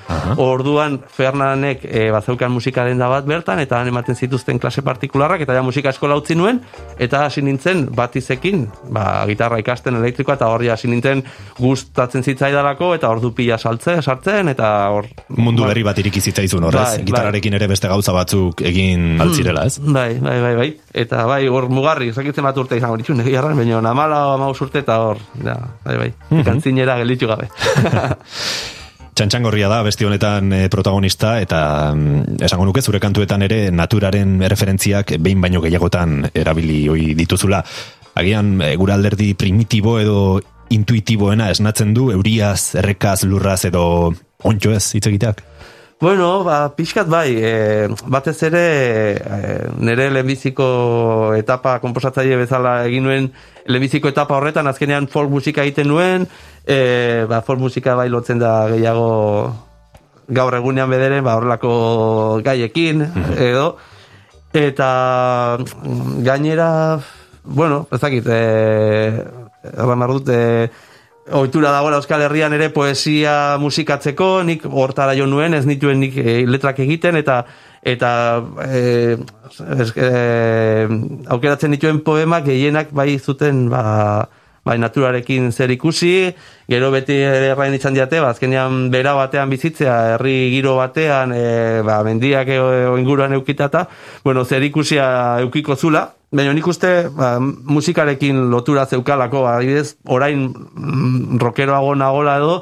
orduan Fernanek e, bazeukan musika denda bat bertan, eta han ematen zituzten klase partikularrak, eta ja musika eskola utzi nuen, eta hasi nintzen batizekin, ba, gitarra ikasten elektrikoa, eta hor hasi nintzen gustatzen zitzaidalako, eta ordu pila saltze, sartzen, eta hor... Mundu berri bat iriki zitzaizun horrez, bai, bai, gitarrarekin ere beste gauza batzuk egin altzirela, ez? Bai, bai, bai, bai. Eta bai, hor mugarri, zakitzen bat urte izango ditun, egia arren, baina namala ama urte eta hor, ja, bai, bai, mm -hmm. kantzinera gelitzu gabe. Txantxangorria da besti honetan eh, protagonista eta mm, esango nuke zure kantuetan ere naturaren referentziak behin baino gehiagotan erabili hoi dituzula. Agian e, gura alderdi primitibo edo intuitiboena esnatzen du euriaz, errekaz, lurraz edo ontxo ez hitz egiteak? Bueno, ba, pixkat bai, e, batez ere e, nire lehenbiziko etapa komposatzaile bezala egin nuen lehenbiziko etapa horretan, azkenean folk musika egiten nuen, e, ba, folk musika bai lotzen da gehiago gaur egunean bederen, ba, horrelako gaiekin, mhm. edo, eta gainera, bueno, ezakit, e, erran dut, e, ohitura dagoela Euskal Herrian ere poesia musikatzeko, nik hortara jo nuen, ez nituen nik e, letrak egiten, eta eta e, e, aukeratzen dituen poemak gehienak bai zuten ba, bai naturarekin zer ikusi, gero beti errain izan diate, ba, azkenean bera batean bizitzea, herri giro batean, e, ba, mendiak e, inguruan eukitata, bueno, zer ikusia eukiko zula, Baina nik uste ba, musikarekin lotura zeukalako, adibidez, orain mm, rockeroago nagola edo,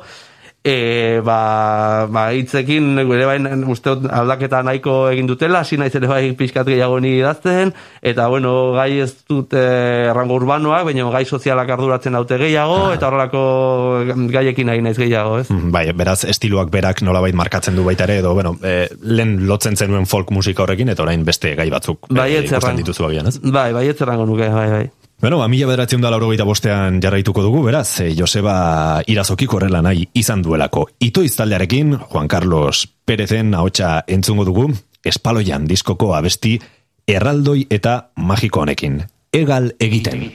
e, ba, ba hitzekin ere bai uste aldaketa nahiko egin dutela, hasi naiz ere bai pixkat gehiago ni idazten, eta bueno, gai ez dute errango urbanoak, baina gai sozialak arduratzen daute gehiago, ah. eta horrelako gaiekin nahi naiz gehiago, ez? Mm, bai, beraz, estiloak berak nolabait markatzen du baita ere, edo, bueno, e, lehen lotzen zenuen folk musika horrekin, eta orain beste gai batzuk bai, e, ikusten dituzu agian, ez? Bai, bai, ez nuke, bai, bai. Bueno, a mila bederatzen da lauro bostean jarraituko dugu, beraz, e, Joseba irazoki korrela nahi izan duelako. Ito iztaldearekin, Juan Carlos Perezen ahotsa entzungo dugu, espaloian diskoko abesti, erraldoi eta magiko honekin. Egal egiten.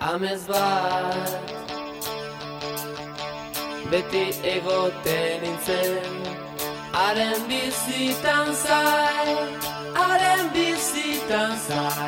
Amez bat, beti egoten intzen, haren bizitan zai, haren bizitan dançar.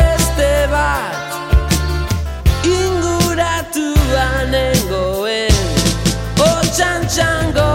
jungle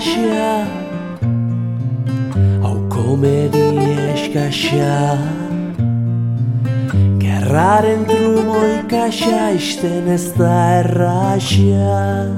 așa. Au comediești ca așa. Chiar rare într-un ca așa Este nestai rașa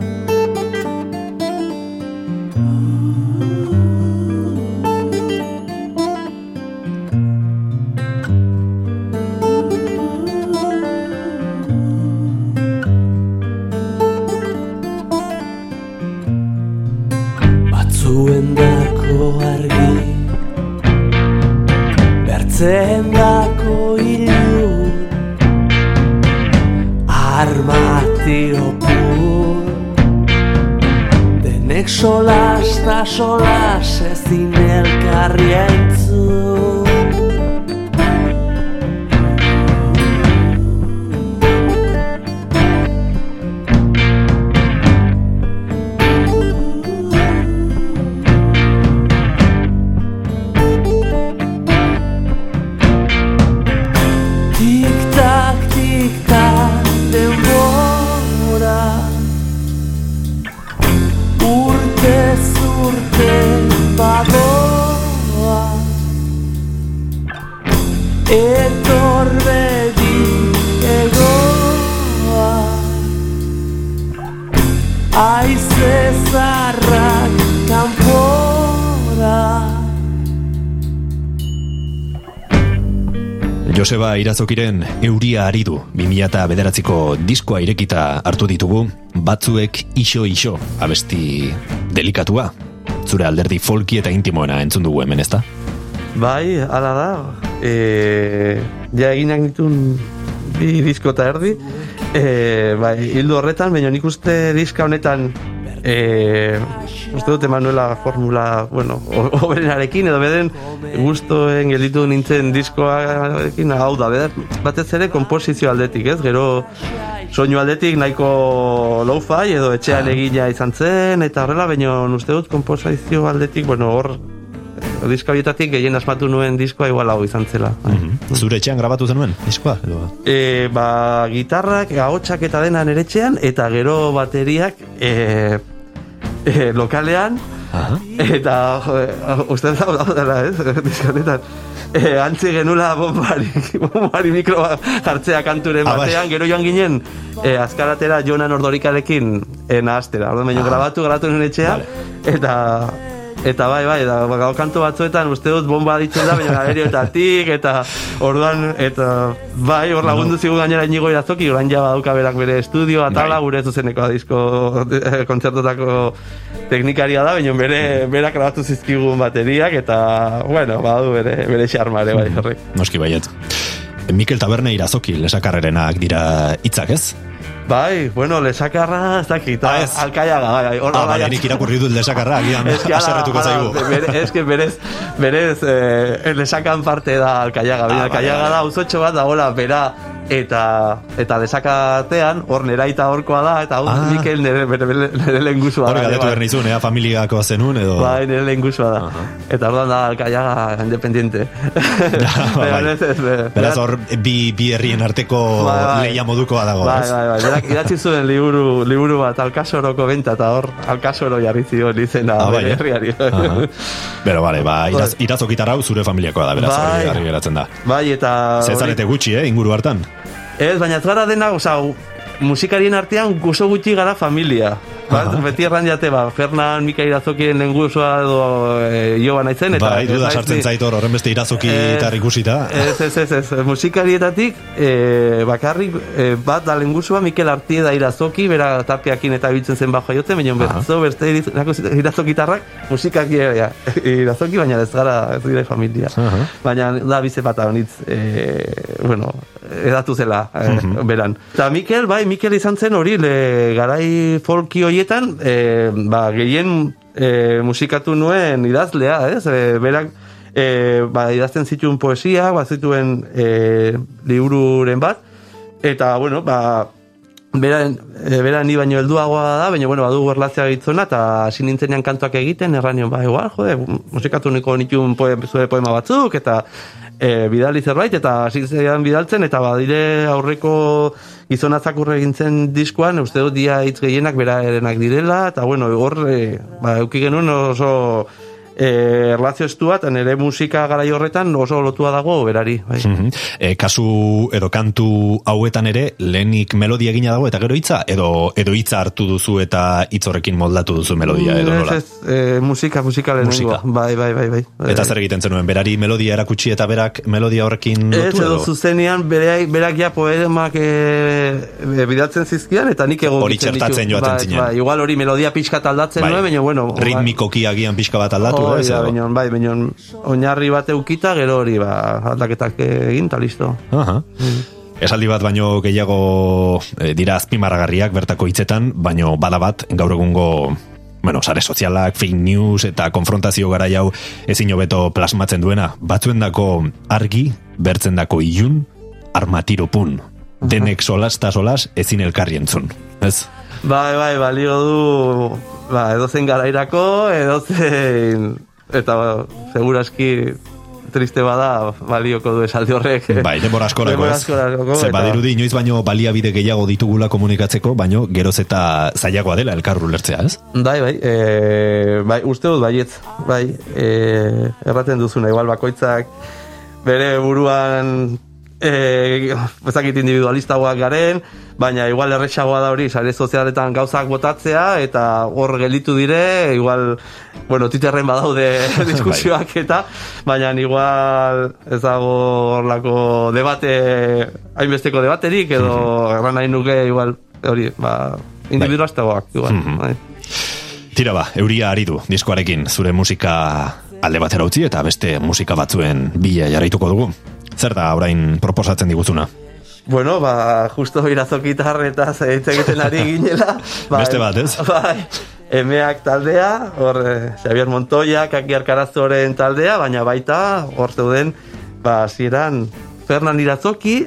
Joseba Irazokiren Euria Aridu 2000 bederatziko diskoa irekita hartu ditugu, batzuek iso-iso abesti delikatua. Zure alderdi folki eta intimoena entzun dugu hemen, ezta? Bai, ala da. E, ja eginak ditun bi disko eta erdi. E, bai, hildo horretan, baina nik uste diska honetan e, uste dute Manuela formula, bueno, oberenarekin, edo beden gustoen gelditu nintzen diskoarekin, hau da, beden, batez ere komposizio aldetik, ez? Gero soinu aldetik nahiko lo-fi edo etxean ah. egina izan zen, eta horrela, baina uste dut komposizio aldetik, bueno, hor diska bietatik gehien asmatu nuen diskoa igual hau izan zela. Mm Zure etxean grabatu zenuen diskoa? E, ba, gitarrak, ahotsak eta dena nere etxean, eta gero bateriak e, e, lokalean, Aha. eta uste da hau dela, ez, diskanetan. E, antzi genula bombari, bombari mikro jartzea kanturen ah, bai. batean, gero joan ginen e, azkaratera Jonan Ordorikarekin e, nahaztera. Orduan, baino grabatu, grabatu nuen etxea, eta Eta bai, bai, da, gau kantu batzuetan uste dut bomba ditzen da, baina galerio eta orduan, eta bai, hor lagundu zigun gainera inigo irazoki, orain ja baduka berak bere estudio, atala, bai. gure zuzeneko disko eh, kontzertotako teknikaria da, baina bere, berak grabatu zizkigun bateriak, eta, bueno, badu bere, bere xarmare, bai, horrek. Noski baiet. Mikel Taberne irazoki lesakarrerenak dira hitzak ez? Bai, bueno, lesakarra, ez dakit, ah, ez. alkaiaga, bai, bai. Ah, bai, nik irakurri dut lesakarra, agian, aserretuko zaigu. Ez que berez, berez, eh, lesakan parte da alkaiaga, baina Ah, alkaiaga vale, da uzotxo bat dagoela bera eta eta lesakatean hor neraita horkoa da eta hau Ah. Mikel nere, nere, nere, nere Hore da, galdetu bai. behar nizun, ea familiako zenun edo... Bai, nire lehen guzua da. Eta orduan da alkaiaga independiente. bai. Beraz hor, bi, bi herrien arteko Bai, bai. leia modukoa dago, Bai, bai, bai. Berak idatzi zuen liburu, liburu bat alkasoroko benta eta hor alkasoro jarri zion izena Ah, bai, eh? herriari. Aha. Bero, bale, ba, iraz, irazokitar hau zure familiakoa da, beraz, Bai. geratzen da. Bai, eta... Zezarete gutxi, eh, inguru hartan. Ez, baina ez gara dena, oza, musikarien artean guzo gutxi gara familia. Ba, Aha. beti erran jate, ba, Fernan, Mika Irazokien lenguzua edo e, Joba naizen. Eta ez duda naiz sartzen ni- zait hor, horren beste irazoki eta ikusita. Ez, ez, ez, ez, musikarietatik e, bakarrik e, bat da lenguzua Mikel Artieda irazoki, bera tapiakin eta biltzen zen bajo jotzen, baina berzo, beste iriz- irazokitarrak musikak ja, irazoki, baina ez gara ez dire familia. Aha. Baina da bize bat honitz, e, bueno, edatu zela e, beran. Eta Mikel, bai, Mikel izan zen hori, le, garai folki horietan, e, ba, gehien e, musikatu nuen idazlea, ez? E, berak, e, ba, idazten zituen poesia, ba, zituen e, libururen bat, eta, bueno, ba, Bera, e, bera ni baino helduagoa da, baina bueno, badu erlatzea gitzona eta hasi nintzenean kantuak egiten, erranion ba, igual, jode, musikatu niko nituen poe, zure poema batzuk eta e, bidali zerbait eta hasi bidaltzen eta badire aurreko gizonatzak egintzen diskoan, uste dut dia hitz gehienak beraerenak direla eta bueno, hor e, ba, euki genuen oso e, erlazio estua eta nire musika garai horretan oso lotua dago berari. Bai. Mhm. E, kasu edo kantu hauetan ere lehenik melodia egina dago eta gero hitza edo edo hitza hartu duzu eta hitz horrekin moldatu duzu melodia edo Ez, nola. ez, e, musika, musika lehenengo. Bai, bai, bai, bai. Eta zer egiten zenuen, berari melodia erakutsi eta berak melodia horrekin Ez, lotu edo edo? zuzenean berak, berak ja poemak e, e, bidaltzen zizkian, eta nik egokitzen Hori txertatzen joaten bai, zinen. Bai, igual hori melodia pixka aldatzen nuen, baina bueno. Ritmikoki agian pixka bat aldatu, Hori ez? da, edo? baina, bai, baina oinarri bat eukita, gero hori, ba, aldaketak egin, eta listo. Aha. Esaldi bat baino gehiago e, dira azpimarragarriak bertako hitzetan, baino bada bat gaur egungo bueno, sare sozialak, fake news eta konfrontazio gara jau ezin hobeto plasmatzen duena. Batzuendako argi, bertzendako ilun, armatiro pun. Denek solas eta solas ezin elkarri entzun. Ez? Bai, bai, balio du, ba, edozen garairako, edozen, eta ba, seguraski triste bada, balioko du esaldi horrek. Bai, denbora askorako askorako, Ze badirudi inoiz baino baliabide gehiago ditugula komunikatzeko, baino geroz eta zailagoa dela elkarru lertzea, ez? Bai, bai, e, bai, uste dut baietz, bai, e, erraten duzuna, igual bakoitzak bere buruan e, ezakit individualistagoak garen, baina igual errexagoa da hori, sare sozialetan gauzak botatzea, eta hor gelditu dire, igual, bueno, titerren badaude diskusioak eta, baina igual ez dago horlako debate, hainbesteko debaterik, edo erran nahi nuke, igual, hori, ba, individualistagoak, igual, Mhm. bai. Tira ba, euria ari du diskoarekin zure musika alde batera utzi eta beste musika batzuen bila jarraituko dugu. Zer da orain proposatzen diguzuna? Bueno, ba, justo irazokitar eta hitz egiten ari ginela. Ba, Beste bat, ez? Bai, emeak taldea, hor eh, Xavier Montoya, Kaki Arkarazoren taldea, baina baita, hor zeuden, ba, hasieran Fernan Irazoki,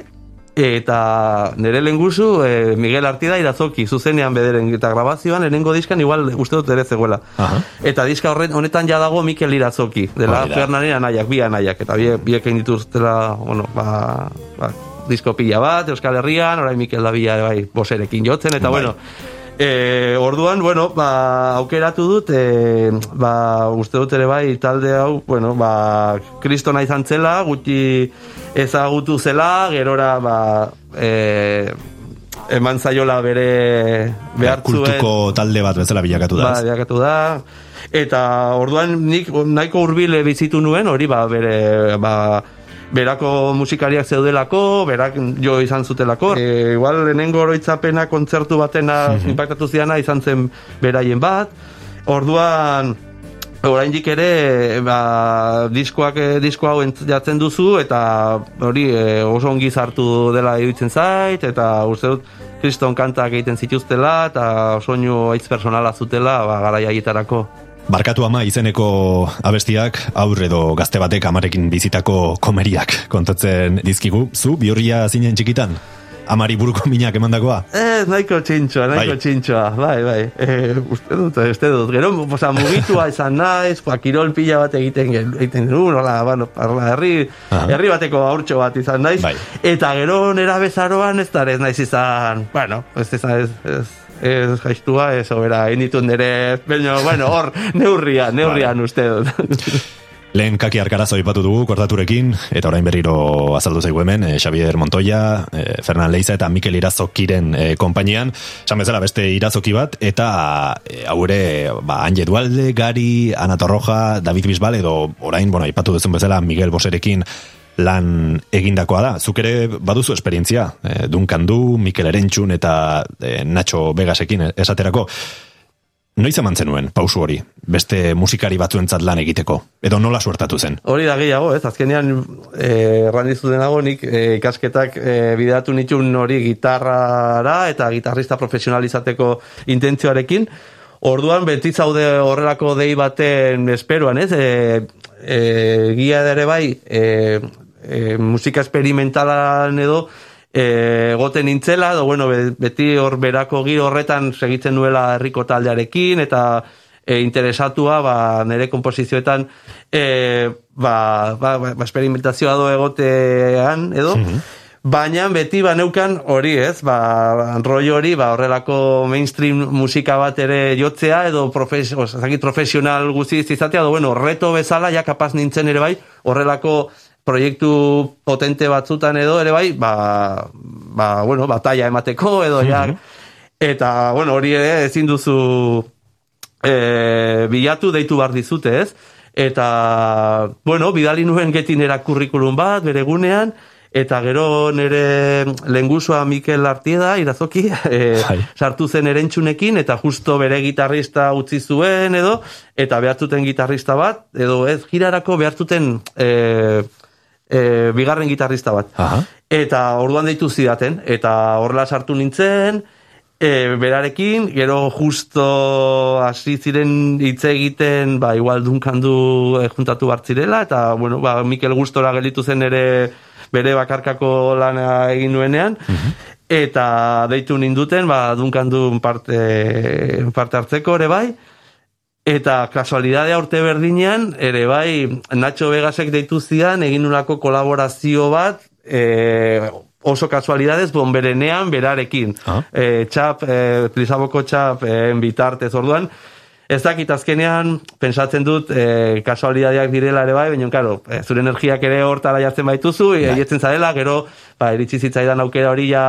eta nire lenguzu eh, Miguel Artida Irazoki, zuzenean bederen, eta grabazioan, lehenengo diskan, igual uste dut ere zegoela. Aha. Eta diska horret, honetan ja dago Mikel Irazoki, dela Hori da. Fernanen anaiak, bi anaiak, eta bie, biek egin dituztela, bueno, ba, ba, disko pila bat, Euskal Herrian, orain Mikel Davila bai, boserekin jotzen, eta Bai. bueno, E, orduan, bueno, ba, aukeratu dut, e, ba, uste dut ere bai, talde hau, bueno, ba, kristona izan zela, gutxi ezagutu zela, gerora, ba, e, eman zaiola bere behartzuen. Kultuko talde bat bezala bilakatu da. Ba, bilakatu da. Eta orduan nik nahiko hurbil bizitu nuen, hori ba, bere, ba, berako musikariak zeudelako, berak jo izan zutelako. E, igual lehenengo oroitzapena kontzertu batena impactatu ziana izan zen beraien bat. Orduan, oraindik ere ba, diskoak eh, disko hau jatzen duzu eta hori eh, oso ongi sartu dela iruditzen zait eta uste dut kriston kantak egiten zituztela eta soinu aitz personala zutela ba, haietarako. Barkatu ama izeneko abestiak aur edo gazte batek amarekin bizitako komeriak kontatzen dizkigu. Zu bihurria zinen txikitan? Amari buruko minak emandakoa? Eh, nahiko txintxoa, nahiko Bai. txintxoa, bai, bai. E, uste dut, uste dut. Gero, oza, mugitua izan naiz, ba, kirol pila bat egiten egiten du, nola, bueno, parla, herri, Aha. herri bateko aurtxo bat izan naiz. Bai. Eta gero nera bezaroan ez da ez naiz izan, bueno, ez izan ez, ez, ez jaistua, ez obera, initun nire, baina, bueno, hor, neurria, neurrian uste dut. Lehen kaki arkarazo ipatu dugu kordaturekin, eta orain berriro azaldu zaigu hemen, eh, Xavier Montoya, eh, Fernan Leiza eta Mikel Irazokiren eh, konpainian, esan bezala beste irazoki bat, eta eh, hau ere, ba, Anje Dualde, Gari, Ana Torroja, David Bisbal, edo orain, bueno, ipatu duzun bezala, Miguel Boserekin lan egindakoa da. Zuk ere baduzu esperientzia, eh, Duncan Du, Mikel Erentxun eta eh, Nacho Vegasekin esaterako. Noiz eman zenuen, pausu hori, beste musikari batzuentzat lan egiteko, edo nola suertatu zen? Hori da gehiago, ez? Azkenean, eh, errandizu denago, nik eh, ikasketak eh, bideratu nituen hori gitarrara eta gitarrista profesionalizateko intentzioarekin. Orduan, beti zaude horrelako dei baten esperoan, ez? E, e, gia ere bai, e, e, musika esperimentalan edo, e, goten nintzela, edo bueno, be- beti hor berako giro horretan segitzen nuela herriko taldearekin, eta e, interesatua ba, nire komposizioetan e, ba, ba, ba, ba, esperimentazioa do egotean edo, Baina beti ba neukan hori ez, ba, rollo hori, ba, horrelako mainstream musika bat ere jotzea, edo profes, o, profesional guztiz izatea, edo bueno, reto bezala, ja kapaz nintzen ere bai, horrelako proiektu potente batzutan edo ere bai, ba, ba bueno, batalla emateko edo ja, eta bueno, hori ere ezin duzu e, bilatu deitu behar dizute, ez? Eta, bueno, bidali nuen getinera kurrikulum bat, bere gunean, eta gero nire lengusua Mikel Artieda, irazoki, e, sartu zen erentxunekin, eta justo bere gitarrista utzi zuen, edo, eta behartuten gitarrista bat, edo ez, girarako behartuten e, e, bigarren gitarrista bat. Aha. Eta orduan deitu zidaten, eta horrela sartu nintzen, e, berarekin, gero justo hasi ziren hitz egiten, ba, igual dunkandu e, juntatu bartzirela, eta, bueno, ba, Mikel Gustora gelitu zen ere bere bakarkako lana egin nuenean, eta deitu ninduten, ba, dunkandu parte, parte hartzeko ere bai, Eta kasualidadea urte berdinean, ere bai, Nacho Vegasek deitu zidan, egin nulako kolaborazio bat, e, oso kasualidadez, bonberenean berarekin. Ah. E, txap, e, Lizaboko txap, e, bitartez orduan, Ez dakit azkenean, pensatzen dut, e, kasualidadeak direla ere bai, baina, karo, e, zure energiak ere hortara jartzen baituzu, e, eietzen zarela, gero, ba, iritsi zitzaidan aukera hori ja,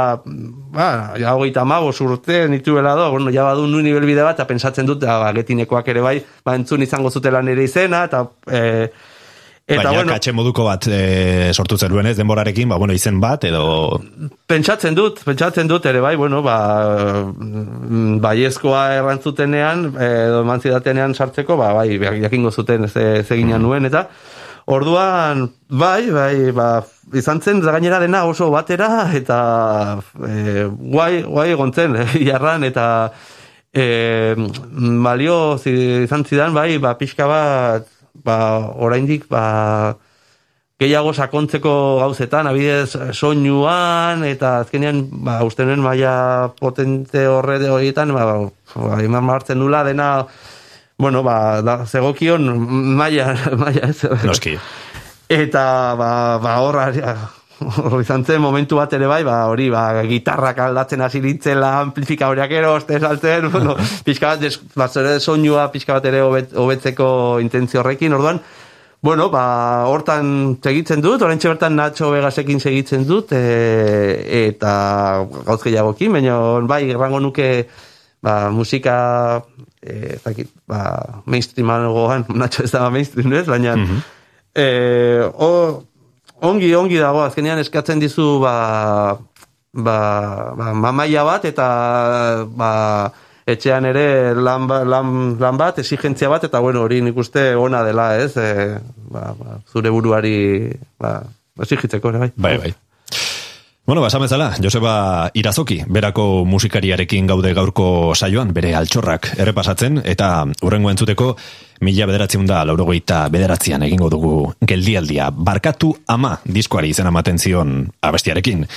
ba, ja hogeita amabos urte nituela do, bueno, ja badu nu nivel bide bat, eta pensatzen dut, ba, getinekoak ere bai, ba, entzun izango zutela nire izena, eta, e, eta, Baina bueno, katxe moduko bat e, sortu zenuen ez? Denborarekin, ba, bueno, izen bat, edo... Pentsatzen dut, pentsatzen dut ere bai, bueno, ba, mm, baiezkoa errantzutenean, edo eman zidatenean sartzeko, ba, bai, jakingo zuten ze, ze ginen nuen, eta orduan, bai, bai, ba, izan zen, gainera dena oso batera, eta e, guai, guai egon zen, jarran, eta e, balio izan zidan, bai, ba, pixka bat, ba, oraindik, ba, gehiago sakontzeko gauzetan, abidez soinuan, eta azkenean, ba, uste nuen maia potente horre horietan, ba, ba, eman martzen nula dena, bueno, ba, da, zegokion maia, maia ez. Noski. Eta, ba, ba horra, hor izan zen momentu bat ere bai, ba, hori, ba, gitarrak aldatzen hasi nintzela, amplifikadoreak ero, oste saltzen, bueno, pixka bat, des, ba, zure soinua pixka bat ere hobet, hobetzeko intentzio horrekin, orduan, Bueno, ba, hortan segitzen dut, oraintxe bertan Nacho Vegasekin segitzen dut, e, eta gauz gehiagokin, baina bai, errango nuke ba, musika e, ez dakit, ba, mainstreaman gogan, Nacho ez da mainstream, ez? Baina, e, o, ongi, ongi dago, azkenean eskatzen dizu, ba, ba, ba, mamaia bat, eta, ba, etxean ere lan, ba- lan, lan bat, exigentzia bat, eta bueno, hori nik uste ona dela, ez? E, ba, ba, zure buruari ba, exigitzeko, ere bai. Bai, bai. Bueno, basan bezala, Joseba Irazoki, berako musikariarekin gaude gaurko saioan, bere altxorrak errepasatzen, eta urrengo entzuteko, mila bederatzen da laurogeita bederatzean egingo dugu geldialdia. Barkatu ama diskoari izan amaten zion abestiarekin.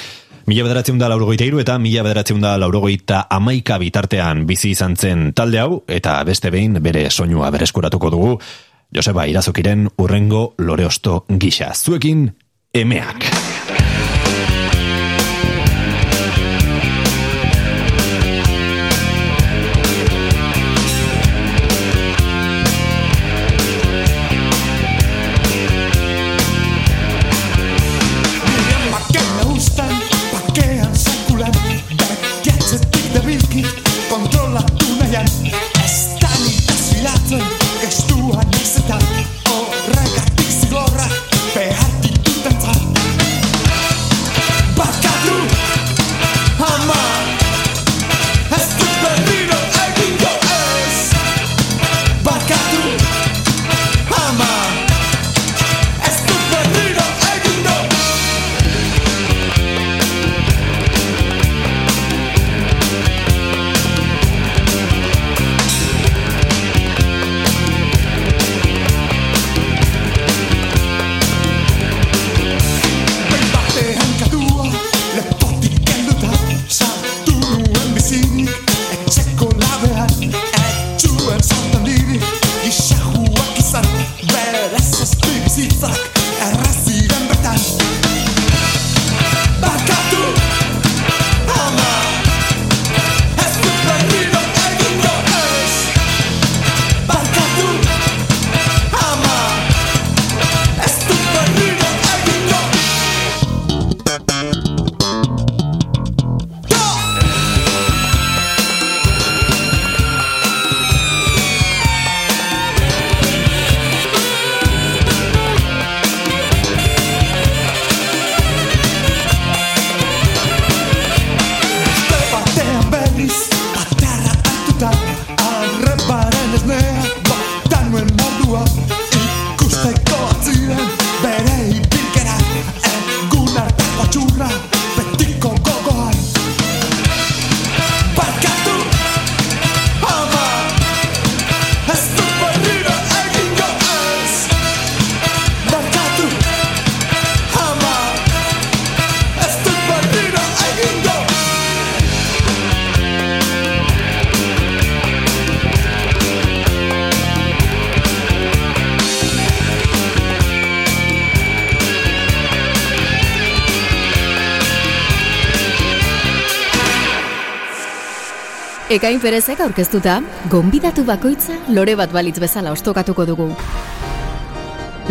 Mila bederatzen da laurogeita iru eta mila bederatzen da laurogeita amaika bitartean bizi izan zen talde hau, eta beste behin bere soinua bereskuratuko dugu, Joseba Irazokiren urrengo loreosto gisa. Zuekin, emeak. Ekain perezek aurkeztuta, gonbidatu bakoitza lore bat balitz bezala ostokatuko dugu.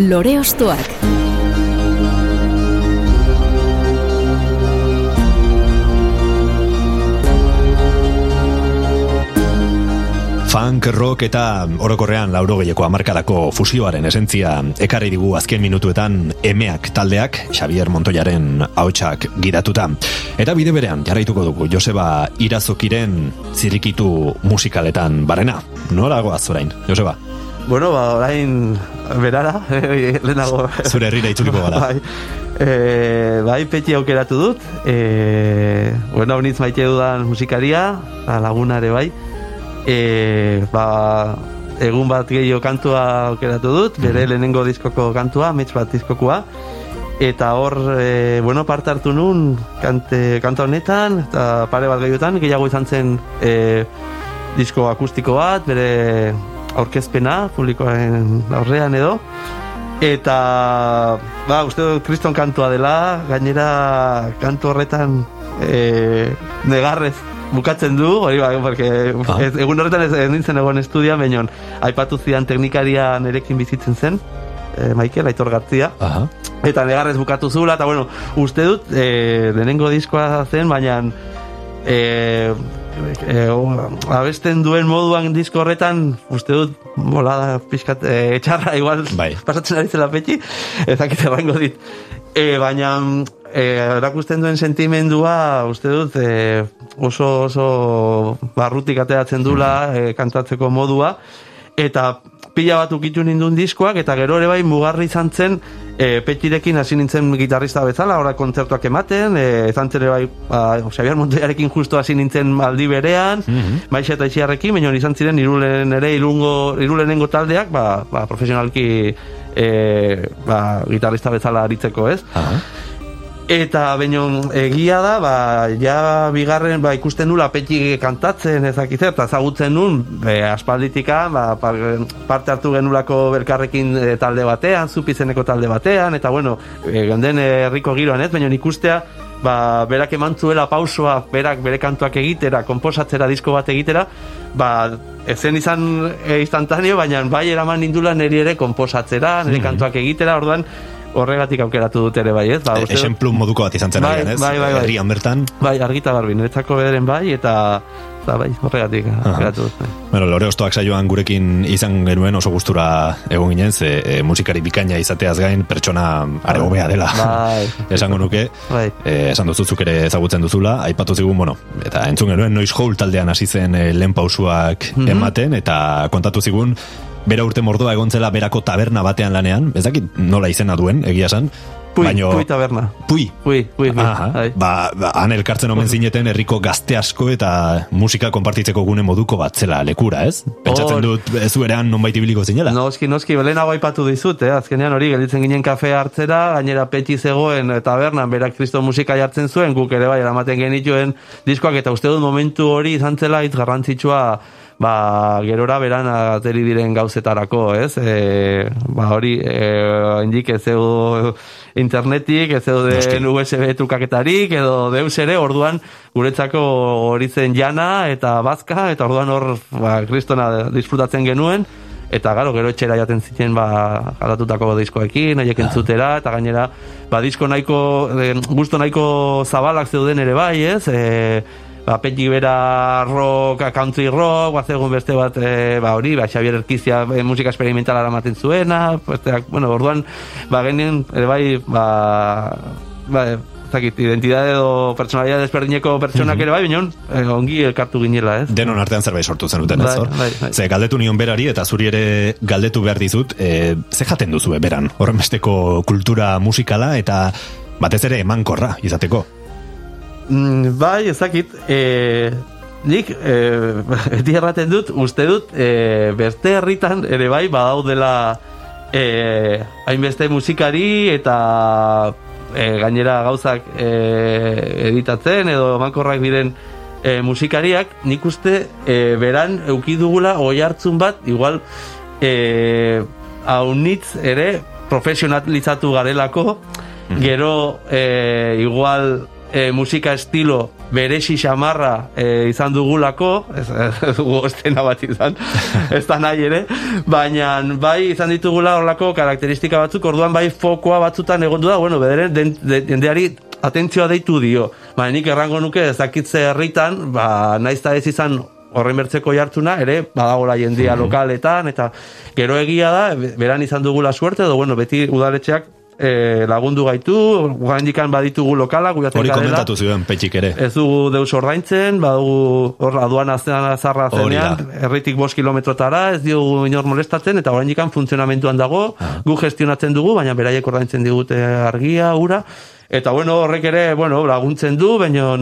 Lore ostoak. Funk, rock eta orokorrean lauro gehiako amarkadako fusioaren esentzia ekarri digu azken minutuetan emeak taldeak Xavier Montoyaren hautsak gidatuta. Eta bide berean jarraituko dugu Joseba Irazokiren zirikitu musikaletan barena. Nora goaz orain, Joseba? Bueno, ba, orain berara, lehenago. Zure herrira itzuliko gara. bai, e, bai, peti aukeratu dut. E, bueno, honitz maite dudan musikaria, lagunare bai e, ba, egun bat gehiago kantua aukeratu dut, bere mhm. lehenengo diskoko kantua, mitz bat diskokua, eta hor, e, bueno, parte hartu nun kante, kanta honetan, eta pare bat gehiotan, gehiago izan zen e, disko akustiko bat, bere aurkezpena, publikoaren aurrean edo, eta ba, uste dut kriston kantua dela, gainera kantu horretan e, negarrez bukatzen du, hori bai, porque ah. ez, egun horretan ez, ez nintzen egon estudia, baina aipatu zidan teknikaria nerekin bizitzen zen, e, Michael, Aitor Gartzia. Aha. Eta negarrez bukatu zula, eta bueno, uste dut, e, denengo diskoa zen, baina e, e, abesten duen moduan disko horretan, uste dut, mola da, pixkat, e, etxarra, igual, bai. pasatzen ari zela petxi, ezakite rango dit. E, baina e, erakusten duen sentimendua uste dut e, oso oso barrutik ateratzen dula e, kantatzeko modua eta pila bat ukitu nindun diskoak, eta gero ere bai mugarri izan zen, e, petirekin hasi nintzen gitarrista bezala, ora kontzertuak ematen, e, izan zen ere bai, ba, Xabier Montoyarekin justo hasi nintzen aldi berean, mm -hmm. Maixa eta Itxiarrekin, baina izan ziren irulen ere irungo, irulenengo taldeak, ba, ba, profesionalki e, ba, gitarrista bezala aritzeko, ez? Eta baino egia da, ba, ja bigarren ba, ikusten nula peti kantatzen ezakitzer, eta zagutzen nun, be, aspalditika, ba, parte hartu genulako belkarrekin e, talde batean, zupizeneko talde batean, eta bueno, e, genden herriko giroan ez, baina ikustea, ba, berak eman zuela pausoa, berak bere kantuak egitera, komposatzera, disko bat egitera, ba, ezen izan e, instantaneo, baina bai eraman nindula niri ere komposatzera, nire mm. kantuak egitera, orduan, horregatik aukeratu dut ere bai, ez? Ba, e, Esenplu moduko bat izan zen bai, ez? Bai, bai, bai. Herrian bertan. Bai, argita garbi, niretzako bederen bai, eta eta bai, horregatik aukeratu dut. Bai. Bueno, lore ostoak saioan gurekin izan genuen oso gustura egon ginen, ze e, musikari bikaina izateaz gain pertsona aregobea dela. Bai. Esango nuke. Bai. E, esan duzuzuk ere ezagutzen duzula, aipatu zigun, bueno, eta entzun genuen noiz Hole taldean hasi zen e, lehen pausuak mm ematen, eta kontatu zigun, bera urte mordoa egontzela berako taberna batean lanean, ez dakit nola izena duen, egia san, Pui, baino, pui taberna. Pui. Pui, pui, pui. Aha, ba, ba, han elkartzen omen zineten herriko gazte asko eta musika konpartitzeko gune moduko bat zela lekura, ez? Pentsatzen dut ez uerean non baiti biliko zinela. Noski, noski, belenago aipatu dizut, eh? azkenean hori, gelditzen ginen kafe hartzera, gainera petxi zegoen tabernan, berak kristo musika jartzen zuen, guk ere bai, eramaten genituen diskoak, eta uste dut momentu hori izan zela hitz garrantzitsua ba, gerora beran ateri diren gauzetarako, ez? E, ba, hori, e, indik ez internetik, ez den USB trukaketarik, edo deus ere, orduan, guretzako hori zen jana eta bazka, eta orduan hor, ba, kristona disfrutatzen genuen, eta gero, gero etxera jaten ziten ba, garatutako diskoekin, nahiek entzutera, eta gainera, ba, disko nahiko, e, gusto nahiko zabalak zeuden ere bai, ez? E, ba, peti bera rock, country rock, ba, zegoen beste bat, e, ba, hori, ba, Xavier Erkizia e, musika experimentala aramaten zuena, beste, bueno, orduan, ba, genien, ere bai, ba, ba, zakit, identidade edo personalidad desberdineko pertsonak ere bai, bineon, eh, ongi elkartu ginela, ez? Denon artean zerbait sortu zen duten, ez? Bai, bai, bai. Ze galdetu nion berari eta zuri ere galdetu behar dizut, e, ze jaten duzu beran, horren besteko kultura musikala eta batez ere emankorra izateko. Mm, bai, ezakit, e, nik e, beti erraten dut, uste dut, e, beste herritan ere bai, badaudela e, hainbeste musikari eta e, gainera gauzak e, editatzen edo mankorrak diren e, musikariak, nik uste e, beran eukidugula oi hartzun bat, igual e, haunitz ere profesionalizatu garelako, gero e, igual e, musika estilo beresi xamarra e, izan dugulako, ez, ez dugu estena bat izan, ez da nahi ere, baina bai izan ditugula horlako karakteristika batzuk, orduan bai fokoa batzutan egondu da, bueno, bederen, den, dendeari atentzioa deitu dio. Ba, nik errango nuke ezakitze herritan, ba, naiz ez izan horren bertzeko jartzuna, ere, badagola jendia lokaletan, eta gero egia da, beran izan dugula suerte, edo, bueno, beti udaletxeak e, lagundu gaitu, guaindikan baditugu lokala, guiatzen Hori komentatu zuen, petxik ere. Ez dugu deus ordaintzen, badugu hor aduan aztean azarra zenean, erritik bost kilometrotara, ez diogu inor molestatzen, eta oraindikan funtzionamentuan dago, ah. gu gestionatzen dugu, baina beraiek ordaintzen digute argia, ura, eta bueno, horrek ere, bueno, laguntzen du, baina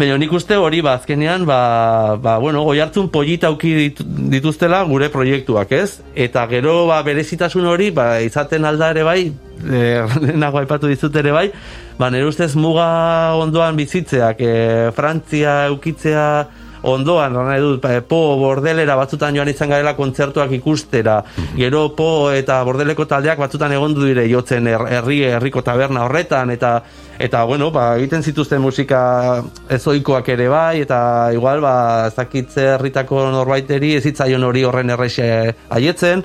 Baina nik uste hori ba, azkenean, ba, ba, bueno, goi hartzun polita auki dituztela gure proiektuak, ez? Eta gero, ba, berezitasun hori, ba, izaten alda ere bai, e, nago aipatu dizut ere bai, ba, nire ustez muga ondoan bizitzeak, e, Frantzia eukitzea ondoan, nahi dut, ba, po bordelera batzutan joan izan garela kontzertuak ikustera, gero po eta bordeleko taldeak batzutan egondu dire jotzen herri herriko taberna horretan, eta eta bueno, ba, egiten zituzten musika ezoikoak ere bai, eta igual, ba, zakitze herritako norbaiteri ezitzaion hori horren errexe aietzen,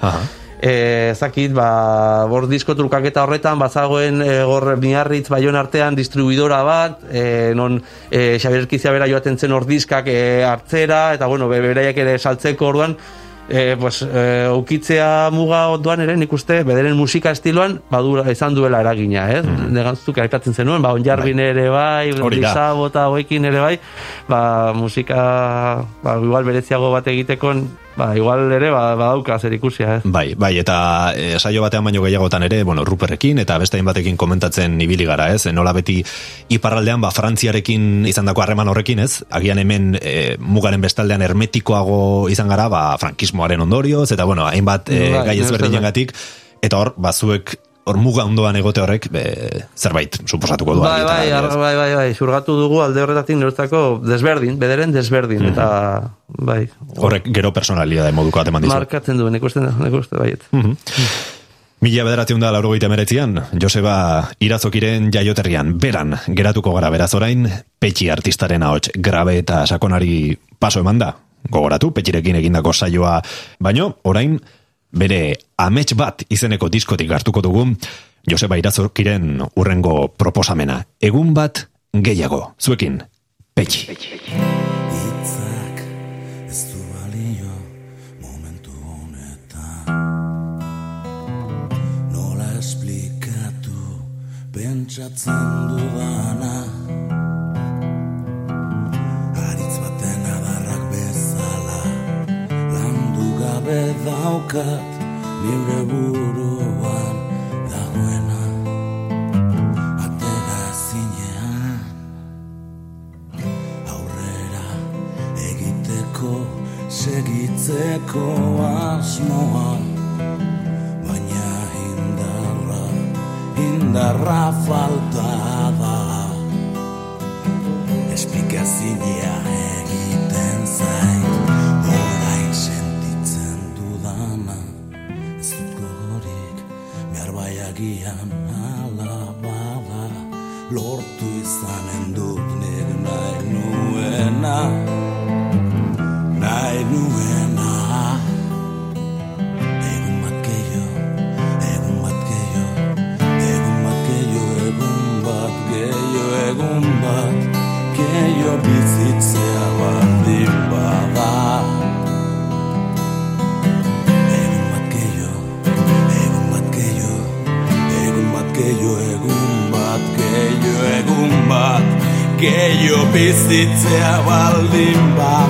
e, zakit, ba, bor disko trukaketa horretan, bazagoen e, gor miarritz baion artean distribuidora bat, e, non e, Xabier Kizia bera joaten zen hor diskak e, hartzera, eta bueno, beraiek ere saltzeko orduan, e, pues, e, ukitzea muga ondoan ere, nik uste, bederen musika estiloan, badura, izan duela eragina, ez? Mm. Negantzuk aipatzen zenuen, ba, onjarbin bai. ere bai, bizabo eta hoekin ere bai, ba, musika, ba, igual bereziago bat egiteko ba, igual ere ba, badauka zer ikusia, eh? Bai, bai, eta e, saio batean baino gehiagotan ere, bueno, Ruperrekin eta beste batekin komentatzen ibili gara, ez? Nola beti iparraldean, ba, Frantziarekin izan dako harreman horrekin, ez? Agian hemen e, mugaren bestaldean hermetikoago izan gara, ba, frankismoaren ondorioz, eta bueno, hainbat e, Bai, gai ezberdinen eta hor, ba, zuek hor muga ondoan egote horrek be, zerbait suposatuko du bai, bai, ar, bai, bai, bai, zurgatu dugu alde horretatik niretzako desberdin, bederen desberdin, mm -hmm. eta bai. Horrek gero personalia da moduko ateman dizu. Markatzen duen, ikusten da, ikusten baiet. Mm -hmm. Mila bederatzen da laurogeita meretzian, Joseba irazokiren jaioterrian, beran, geratuko gara beraz orain, petxi artistaren ahots grabe eta sakonari paso eman da. Gogoratu, petxirekin egindako saioa, baino, orain, bere amets bat izeneko diskotik hartuko dugu, Joseba Irazokiren urrengo proposamena. Egun bat gehiago, zuekin, petxi. Itzak ez du balio momentu honetan Nola esplikatu pentsatzen dudana gabe daukat nire buruan dagoena Atera zinean aurrera egiteko segitzeko asmoa baina indarra indarra falta da. Esplikazioa baiagian ala bada lortu izanen dut nik nahi nuena bizitzea baldin bada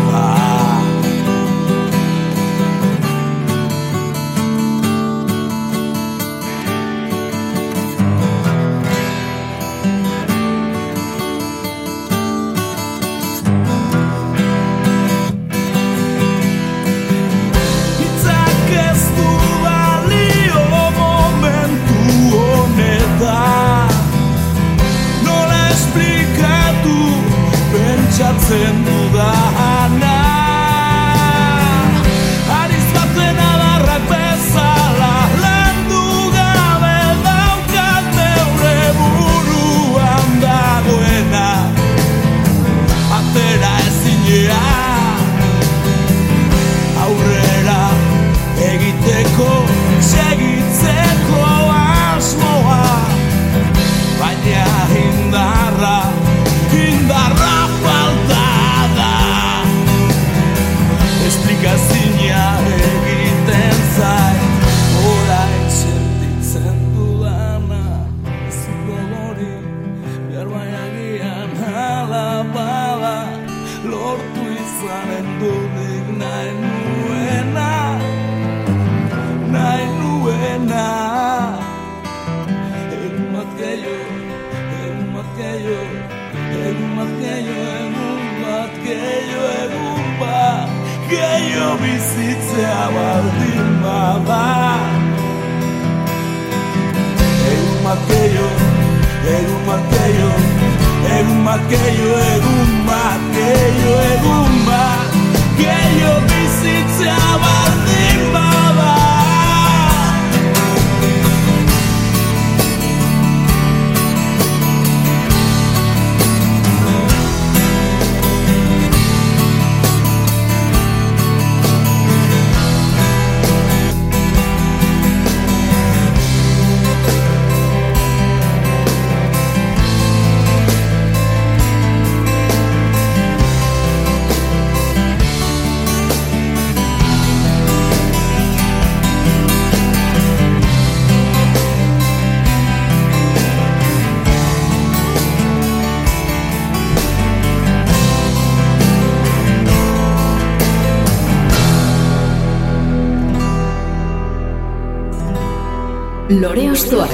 Ostoak.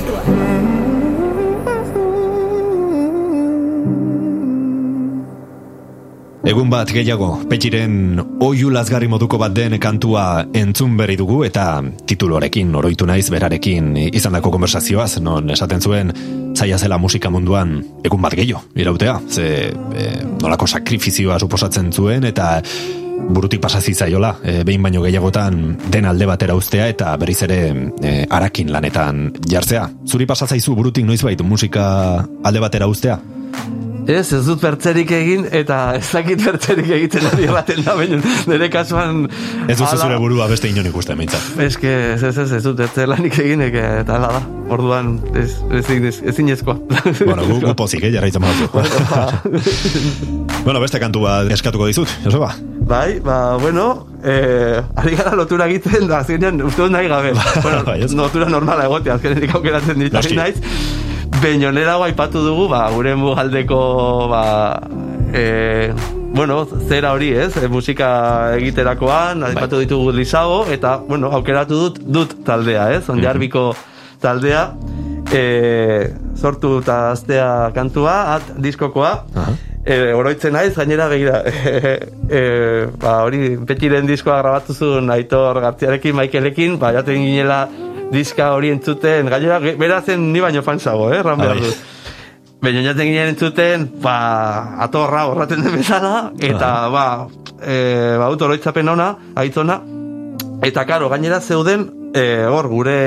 Egun bat gehiago, petxiren oiu lazgarri moduko bat den kantua entzun berri dugu eta titulorekin oroitu naiz berarekin izandako konversazioaz, non esaten zuen zaila zela musika munduan egun bat gehiago, irautea, ze e, nolako sakrifizioa suposatzen zuen eta burutik pasazi zaiola, e, behin baino gehiagotan den alde batera ustea eta berriz ere e, arakin lanetan jartzea. Zuri pasazaizu burutik noizbait musika alde batera ustea? Ez, ez dut bertzerik egin, eta ez dakit bertzerik egiten ari baten da, baina nire kasuan... Ez duzu zure burua beste inon ikusten, meintzat. Ez que, ez, ez, ez, ez dut bertze lanik egin, eta ala da, orduan, ez, ez, ez, ez inezkoa. Bueno, gu, gu pozik, eh, jarraitzen mazu. bueno, beste kantua eskatuko dizut, Joseba? Bai, ba, bueno, eh, ari gara lotura egiten, da, azkenean, uste dut nahi gabe. bueno, Bai, ez. lotura normala egotea, azkenean aukeratzen ditu Noski. Naiz. Beñonera aipatu dugu, ba, gure mugaldeko, ba, e, bueno, zera hori, ez? E, musika egiterakoan, aipatu ditugu Lisago, eta, bueno, aukeratu dut, dut taldea, ez? Onjarbiko taldea, e, sortu eta aztea kantua, at diskokoa, Aha. E, oroitzen naiz, gainera begira, e, e, ba, hori, petiren diskoa grabatu zuen Aitor Gartziarekin, Maikelekin, ba, jaten ginela diska hori entzuten, gainera, ge- bera zen ni baino fansago, eh, ran behar dut. Baina jaten ginen entzuten, ba, atorra horraten den bezala, eta, ba, e, ba, auto oroitzapen ona, aitzona, eta karo, gainera zeuden, e, hor, gure,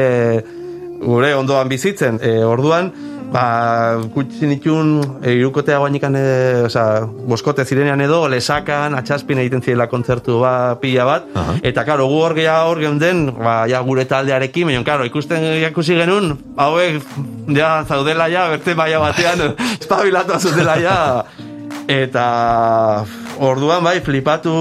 gure ondoan bizitzen, e, orduan, ba, kutsi nitun, e, irukotea guainikan, e, oza, boskote zirenean edo, lesakan, atxaspin egiten zirela kontzertu ba, pila bat, Aha. eta karo, gu hor geha hor geunden, ba, ja gure taldearekin, baina, karo, ikusten ikusi genuen, hauek, ja, zaudela ja, berte maia batean, espabilatu zutela ja, eta orduan bai, flipatu,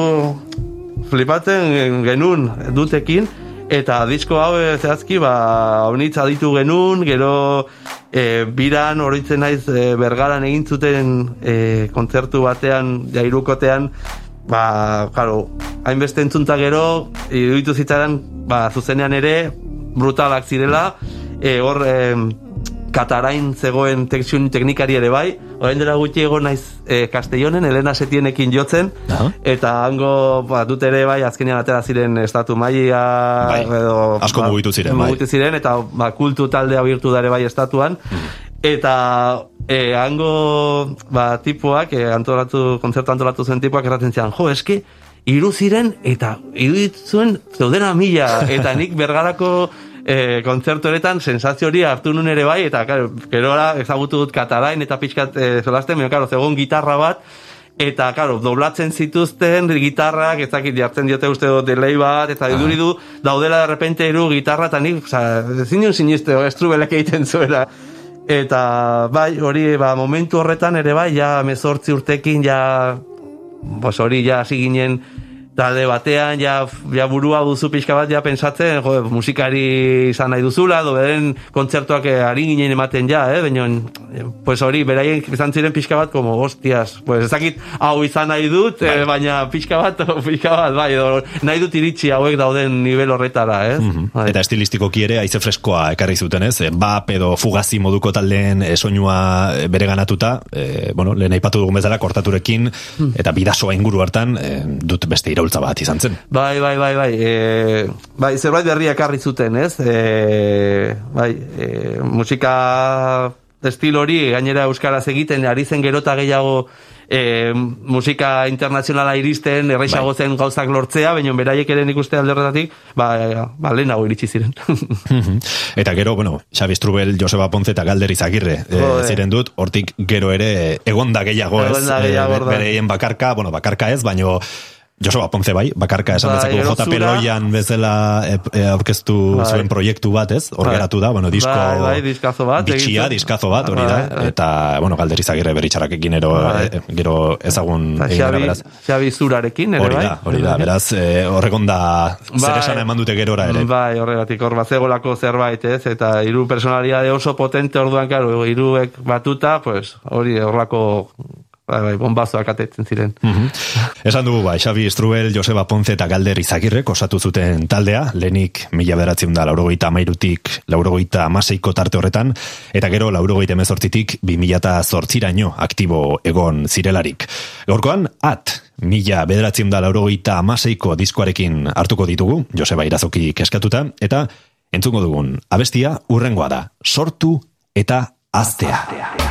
flipatzen genuen dutekin, eta disko hau eh, zehazki, ba, honitza ditu genuen, gero e, biran oroitzen naiz e, bergaran egin zuten e, kontzertu batean, jairukotean, ba, claro, hainbeste entzunta gero, iruditu zitzaren, ba, zuzenean ere, brutalak zirela, e, hor, e, katarain zegoen tekstun teknikari ere bai, orain dela gutxi egon naiz e, Castellonen, Elena Setienekin jotzen, Aha. eta hango ba, dut ere bai azkenean atera ziren estatu maila Bai, edo asko mugitu ziren, bai. mugitu ziren eta ba, kultu taldea bihurtu dare bai estatuan. Eta e, hango ba, tipuak e, antolatu, kontzertu antolatu zen tipuak erraten zian, jo, eski hiru ziren eta iruditzuen zeudena mila. Eta nik bergarako e, kontzertu honetan sensazio hori hartu nun ere bai eta claro, gerora ezagutu dut katarain eta pixkat e, zolasten, baina claro, zegoen gitarra bat eta, claro, doblatzen zituzten gitarrak, ez dakit jartzen diote uste dut delay bat, eta iduri du daudela de repente hiru gitarra, eta nik, oza, ezin nuen siniste, estrubelek egiten zuela. Eta, bai, hori, ba, momentu horretan ere bai, ja, mezortzi urtekin, ja, bos hori, ja, hasi ginen, talde batean, ja, ja burua duzu pixka bat, ja, pensatzen, jo, musikari izan nahi duzula, edo beren kontzertuak eh, ari ginen ematen ja, eh, baina, eh, pues hori, beraien izan ziren pixka bat, como, hostias, pues ez dakit, hau izan nahi dut, eh, baina pixka bat, pixka bat, bai, edo, nahi dut iritsi hauek dauden nivel horretara, ez? Bai. Eta estilistikoki ere haize freskoa ekarri zuten, ez? E, Bap edo fugazi moduko taldeen e, soinua e, bereganatuta, e, bueno, lehen aipatu dugun bezala kortaturekin eta bidasoa inguru hartan e, dut beste iraultza bat izan zen. Bai, bai, bai, bai. E, bai, zerbait berria ekarri zuten, ez? E, bai, e, musika estil hori gainera euskaraz egiten ari zen gerota gehiago e, musika internazionala iristen, erraisago Bai. zen gauzak lortzea, baina beraiek ere nik uste alderretatik, ba, ba lehenago iritsi ziren. Eta gero, bueno, Xabi Strubel, Joseba Ponce eta Galder Izagirre e, Jode. ziren dut, hortik gero ere egonda gehiago ez, Egonda E, gehiago, orduan. bereien bakarka, bueno, bakarka ez, baino Joseba Ponce bai, bakarka esan Bai, dezakegu gero J. zura. Peloian bezala e, e, aurkeztu Bai. zuen proiektu bat, ez? Hor Bai. geratu da, bueno, disko Bai, bai, diskazo bat bitxia, diskazo bat, hori da, Bai, bai. eta, bueno, Galder Izagirre beritxarrakekin ero, Bai. e, gero ezagun egin Xabi, beraz. Xabi Zurarekin, ere Hori bai. da, hori da, beraz, e, horrekon da zer Bai. esana eman dute gerora ere. Bai, horregatik, hor bazegolako zerbait, ez? Eta hiru personalidade oso potente orduan, claro, hiruek batuta, pues, hori horrelako bai, bai, bombazoak atetzen ziren. Mhm. Esan dugu, ba, Xabi Struel, Joseba Ponce eta Galder Izagirrek osatu zuten taldea, lehenik mila bederatzen da laurogeita amairutik laurogeita amaseiko tarte horretan, eta gero laurogeita emezortzitik bi mila eta zortziraino aktibo egon zirelarik. Gaurkoan, at, mila bederatzen da laurogeita amaseiko diskoarekin hartuko ditugu, Joseba Irazoki keskatuta, eta entzungo dugun, abestia urrengoa da, sortu eta aztea. Lore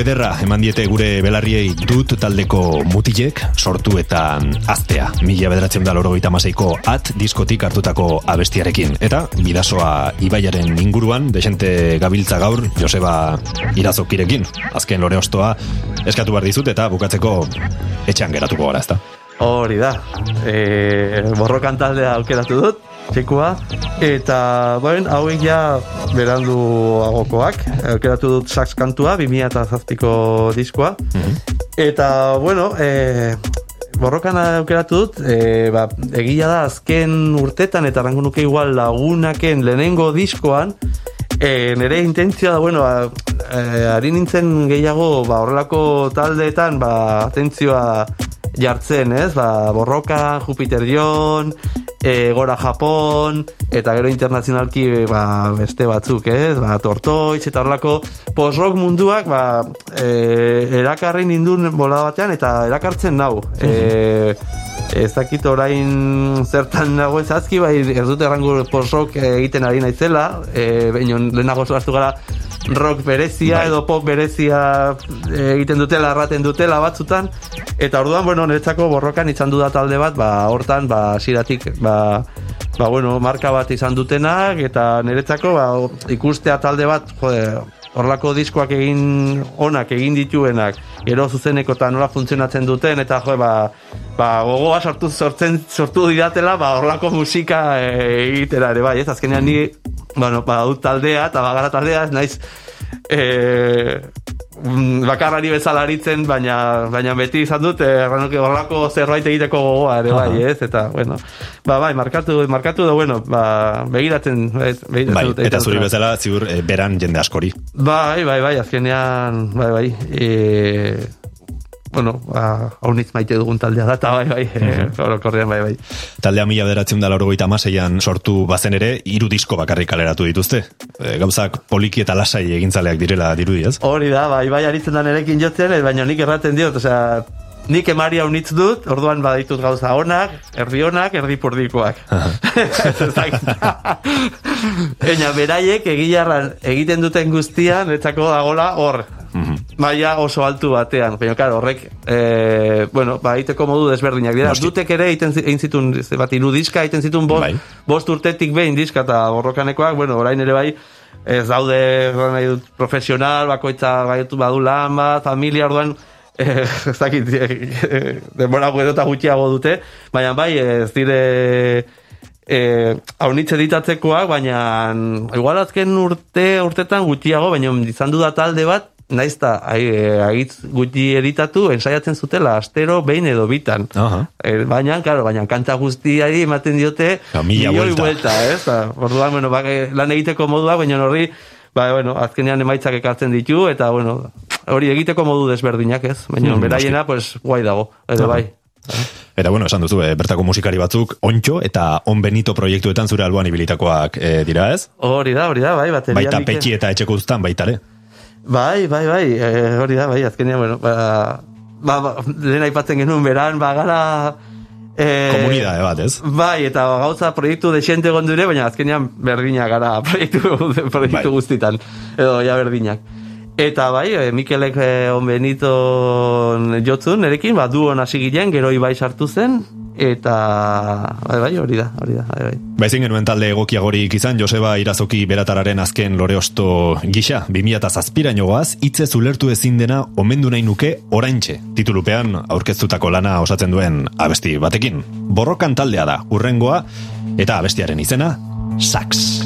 Ederra eman diete gure belarriei dut taldeko mutilek sortu eta aztea. Mila bederatzen da lorogeita maseiko at diskotik hartutako abestiarekin. Eta bidasoa ibaiaren inguruan, desente gabiltza gaur, Joseba irazokirekin. Azken lore ostoa eskatu behar dizut eta bukatzeko etxean geratuko gara, ezta? Hori da. E, borrokan taldea aukeratu dut, txekua. Eta, bueno, hauek ja berandu agokoak. Aukeratu dut sax kantua, 2008ko diskoa. Eta, bueno, e, borrokan aukeratu dut, e, ba, egia da azken urtetan, eta rango nuke igual lagunaken lehenengo diskoan, e, nire intentzioa da, bueno, ba, e, ari nintzen gehiago, ba, horrelako taldeetan, ba, atentzioa jartzen, ez? Ba, borroka, Jupiter John, e, gora Japon, eta gero internazionalki ba, beste batzuk, ez? Ba, tortoitz eta horlako post-rock munduak, ba, e, erakarri nindun bola batean, eta erakartzen nau. E, ez dakit orain zertan nago ezazki, bai ez dut errangu post-rock egiten ari naizela, e, baina lehenago zehaztu gara rock berezia Bai. edo pop berezia egiten dutela, erraten dutela batzutan, eta orduan, bueno, niretzako borrokan izan duda talde bat, ba, hortan, ba, siratik, ba, ba, bueno, marka bat izan dutenak, eta niretzako, ba, ikustea talde bat, jode, horlako diskoak egin onak egin dituenak, gero zuzeneko eta nola funtzionatzen duten, eta jo, ba, ba, gogoa sortu, sortzen, sortu didatela, ba, horlako musika e, egitera ere, bai, ez, azkenean ni, bueno, ba, dut taldea, eta bagara taldea, naiz, e, mm, bakarrari bezala aritzen, baina, baina beti izan dut, erranuke horlako zerbait egiteko gogoa ere, bai, ez, eta, bueno, ba, bai, markatu, markatu da, bueno, ba, begiratzen, bai, begiratzen Bai, dut eta zuri bezala ziur e, beran jende askori. Bai, bai, bai, azkenean, bai, bai, e, bueno, ba, haunitz maite dugun taldea da, eta bai, bai, e, orokorrean, bai, bai. Taldea mila bederatzen da laurogeita amaseian sortu bazen ere, hiru disko bakarrik kaleratu dituzte. E, gauzak poliki eta lasai egintzaleak direla dirudi, ez? Hori da, bai, bai, aritzen da nerekin jotzen, eh, baina nik erraten diot, osea, nik emari haunitz dut, orduan baditut gauza onak, erdi onak, erdi purdikoak. Eina, beraiek egilarran egiten duten guztian, etzako dagola hor, maila oso altu batean. Baina, claro, horrek, e, bueno, ba, egiteko modu desberdinak dira. Noski. Dutek ere egiten, egin zituen, ze bat, hiru diska, egiten zituen bost, Bai. bost urtetik behin diska eta borrokanekoak, bueno, orain ere bai, ez daude nahi dut, profesional, bakoitza baitu badu lan bat, familia, orduan, eh, ez dakit, eh, denbora gero eta gutxiago dute, baina bai, ez dire eh, haunitz editatzekoak, baina igual azken urte, urtetan gutxiago, baina izan du da talde bat, naiz eta agitz gutxi editatu, ensaiatzen zutela, astero, behin edo bitan. Aha. Eh, baina, claro, baina kanta guztiari ematen diote Ja, mila milioi buelta. ez? Ba, Orduan, bueno, ba, eh, lan egiteko modua, baina horri, ba, bueno, azkenean emaitzak ekartzen ditu, eta, bueno, hori egiteko modu desberdinak, ez? Baina, Hmm, beraiena, pues, guai dago, edo bai. Eta bueno, esan duzu, e, bertako musikari batzuk ontxo eta on benito proiektuetan zure alboan ibilitakoak e, dira ez? Hori da, hori da, bai, bateria. Baita petxi eta etxeko uztan baita ere. Bai, bai, bai, eh, hori da, bai, azkenean, bueno, ba, ba, ba lehen aipatzen genuen beran, ba, gara... Eh, Komunidade bat, ez? Bai, eta gauza proiektu desente gondure, baina azkenean berdinak gara proiektu, proiektu Bai. guztitan, edo ja berdinak. Eta bai, eh, Mikelek eh, onbeniton jotzun, nerekin, ba, duon hasi gilean, gero ibai sartu zen, eta bai, bai, hori da, hori da, bai, bai. Baizin genuen talde egokiagorik izan, Joseba Irazoki beratararen azken loreosto gisa, 2008 goaz, hitzez ulertu ezin dena omendu nahi nuke oraintxe, titulupean aurkeztutako lana osatzen duen abesti batekin. Borrokan taldea da, urrengoa, eta abestiaren izena, Sax.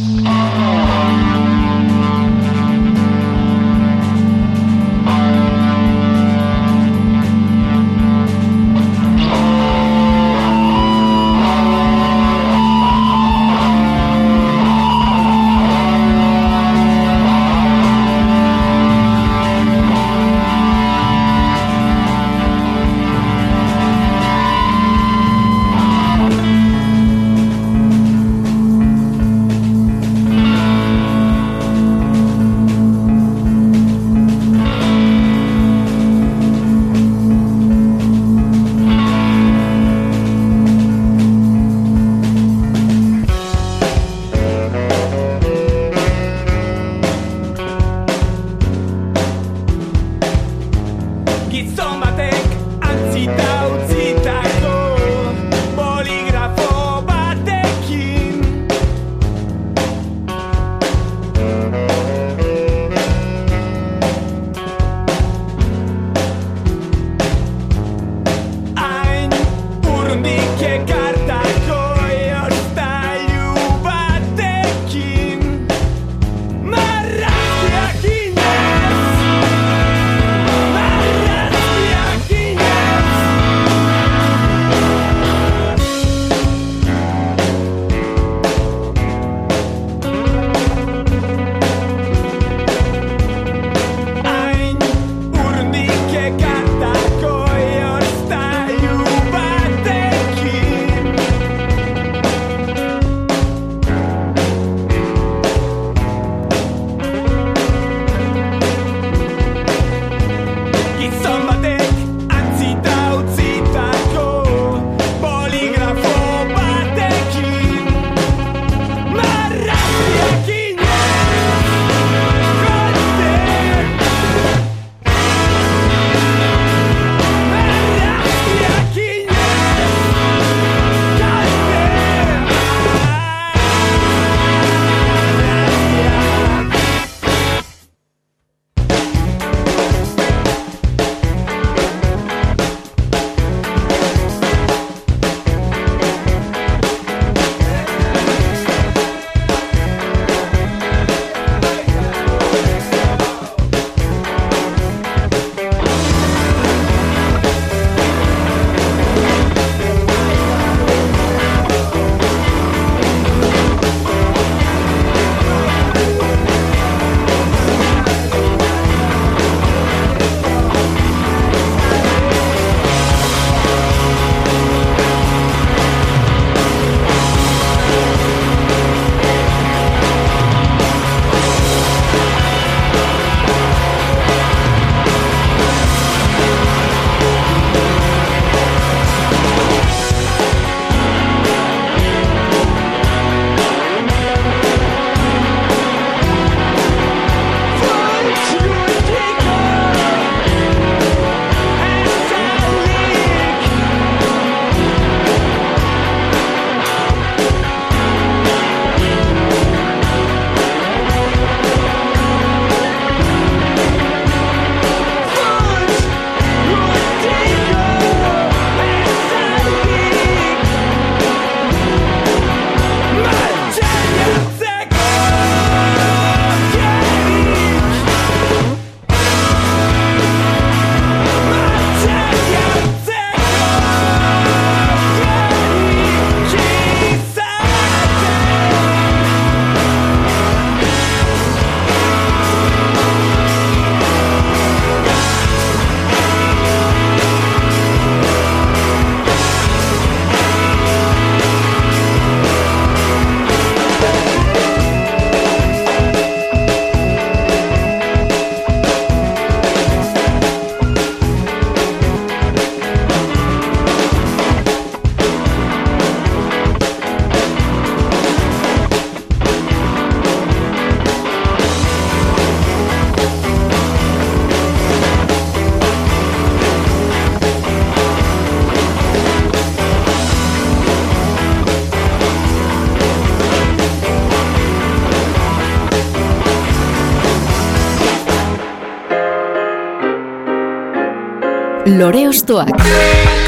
Lore Ostoak.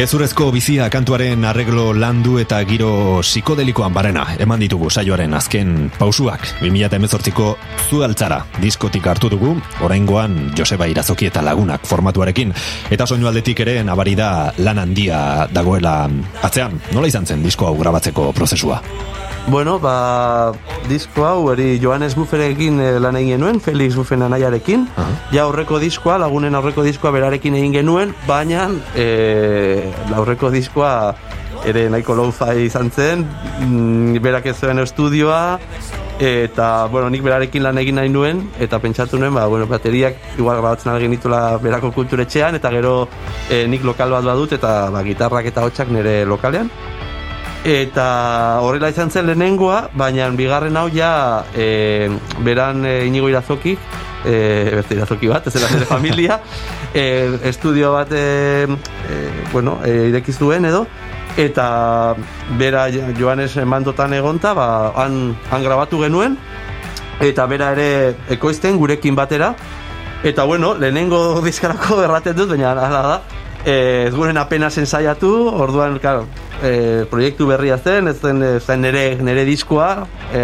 Gezurezko bizia kantuaren arreglo landu eta giro psikodelikoan barena eman ditugu saioaren azken pausuak. 2018ko zu altzara diskotik hartu dugu, oraingoan Joseba Irazoki eta lagunak formatuarekin. Eta soinu aldetik ere nabari da lan handia dagoela atzean, nola izan zen disko hau grabatzeko prozesua? Bueno, ba, disko hau, eri Joanes Buferekin eh, lan egin genuen, Felix Bufen anaiarekin. Ja aurreko diskoa, lagunen aurreko diskoa berarekin egin genuen, baina e, aurreko diskoa ere nahiko low-fi izan zen, mm, berak ez zuen estudioa, eta, bueno, nik berarekin lan egin nahi nuen, eta pentsatu nuen, ba, bueno, bateriak igual grabatzen algin ditula berako kulturetxean, eta gero e, nik lokal bat badut, eta ba, gitarrak eta hotxak nire lokalean. Eta horrela izan zen lehenengoa, baina bigarren hau ja e, beran e, inigo irazoki, e, beste irazoki bat, ez nire familia, e, estudio bat e, e, bueno, e, ireki zuen edo, eta bera Joanes mandotan egonta, ba, han, han grabatu genuen, eta bera ere ekoizten gurekin batera, eta bueno, lehenengo diskarako erraten dut, baina hala da, e, ez guren apenas ensaiatu, orduan, claro, e, proiektu berria zen, ez zen, ez zen nere, nere diskoa, e,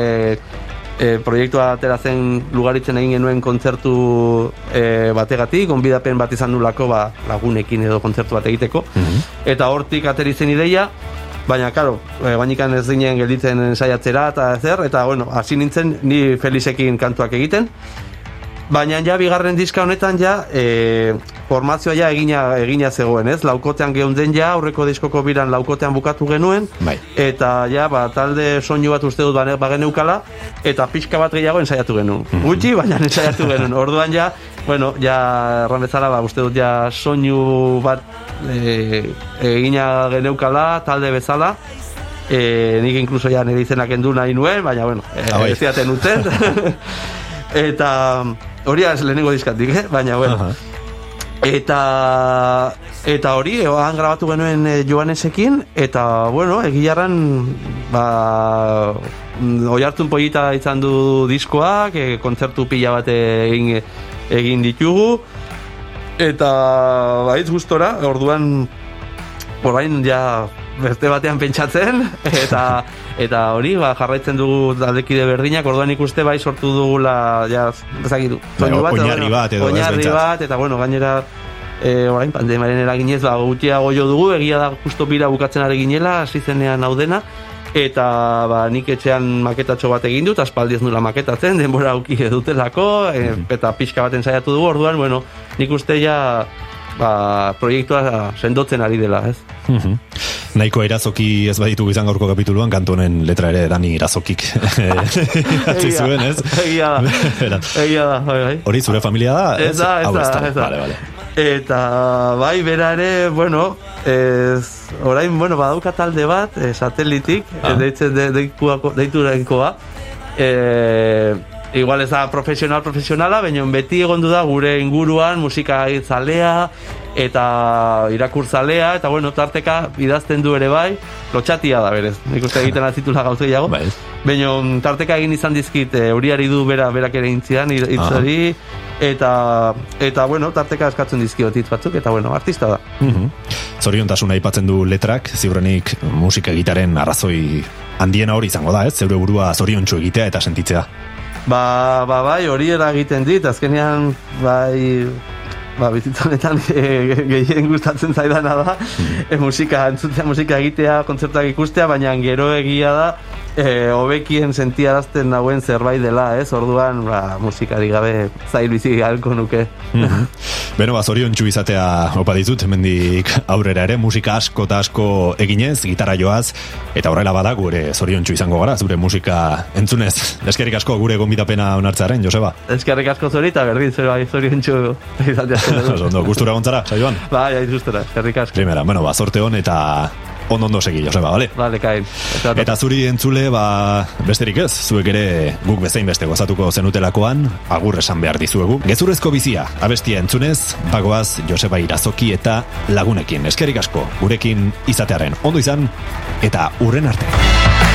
e, proiektua atera zen lugaritzen egin genuen kontzertu e, bategatik, onbidapen bat izan nulako ba, lagunekin edo kontzertu bat egiteko, eta hortik ateri zen ideia, Baina, karo, e, bainikan ez ginen gelditzen ensaiatzera eta zer, eta, bueno, hasi nintzen ni Felizekin kantuak egiten, Baina ja bigarren diska honetan ja e, formazioa ja egina, egina zegoen, ez? Laukotean geunden ja, aurreko diskoko biran laukotean bukatu genuen, Bai. eta ja, ba, talde soinu bat uste dut bane- bageneukala, eta pixka bat gehiago ensaiatu genuen. Gutxi, baina ensaiatu genuen. Orduan ja, bueno, ja, erran bezala, ba, uste dut ja soinu bat e, egina geneukala, talde bezala, e, nik inkluso ja nire izenak endu nahi nuen, baina, bueno, e, ez ziaten utzen. eta hori ez lehenengo diskatik, eh? baina, bueno. Aha. Eta eta hori, eh, han grabatu genuen eh, Joanesekin, eta, bueno, egilarran, ba, mm, oihartzun polita izan du diskoak, e, kontzertu pila bat egin, egin ditugu, eta, baiz gustora, orduan, orain ja beste batean pentsatzen, eta eta hori, ba, jarraitzen dugu taldekide berdinak, orduan ikuste bai sortu dugula, ja, bezakitu, Bai, oinarri bat edo, oinarri bat, eta bueno, gainera, e, orain pandemaren eraginez, ba, gutxiago jo dugu, egia da justo bira bukatzen ari ginela, hasi zenean hau dena, eta ba, nik etxean maketatxo bat egin dut, aspaldi ez nula maketatzen, denbora auki dutelako, e, eta pixka baten saiatu dugu, orduan, bueno, nik uste ja, ba, proiektua sendotzen ari dela, ez? Mhm. Nahiko irazoki ez baditu izan gaurko kapituluan, kantonen letra ere Dani Irazokik atzi Egia- zuen, ez? Egia da, egia da, bai, bai. Hori zure familia da? Ez da, ez da, ez da. Vale, vale. Eta bai, bera ere, bueno, ez, orain, bueno, badauka talde bat, eh, satelitik, Ah. ah. deitzen de, deikuako, deitu nahikoa, e, igual ez da profesional profesionala, baina beti egondu da gure inguruan musika zalea eta irakurtzalea eta bueno, tarteka idazten du ere bai, lotxatia da berez. Nik uste egiten azitula gauzei jago. Bai. Baina tarteka egin izan dizkit e, du bera berak ere intzian hitz hori eta eta bueno, tarteka eskatzen dizkiot hitz batzuk eta bueno, artista da. Mhm. Zoriontasuna aipatzen du letrak, ziurrenik musika egitaren arrazoi handiena hori izango da, ez? Zeure burua zoriontsu egitea eta sentitzea. Ba, ba, bai, hori eragiten dit, azkenean, bai, ba, bizitza honetan e, gehien gustatzen zaidana da, e, musika, entzutea musika egitea, kontzertuak ikustea, baina gero egia da, e, hobekien sentiarazten nauen zerbait dela, ez? Orduan, ba, musikari gabe zail bizi galko nuke. Mhm. Beno, ba, zoriontsu izatea opa ditut, hemendik aurrera ere, musika asko eta asko eginez, gitarra joaz, eta horrela bada gure zoriontsu izango gara, zure musika entzunez. Eskerrik asko gure gonbidapena onartzearen, Joseba. Eskerrik asko zori eta berdin bai zoriontsu izatea. Oso Ondo, gustura gontzara, saioan. Bai, aiz gustura, eskerrik asko. Primera, bueno, ba, zorte hon eta ondo ondo segi, Joseba, bale? Vale, kain. Eta, Eta zuri entzule, ba, besterik ez, zuek ere guk bezain beste gozatuko zenutelakoan, agur esan behar dizuegu. Gezurrezko bizia, abestia entzunez, bagoaz Joseba Irazoki eta lagunekin. Eskerik asko, gurekin izatearen ondo izan, eta urren arte.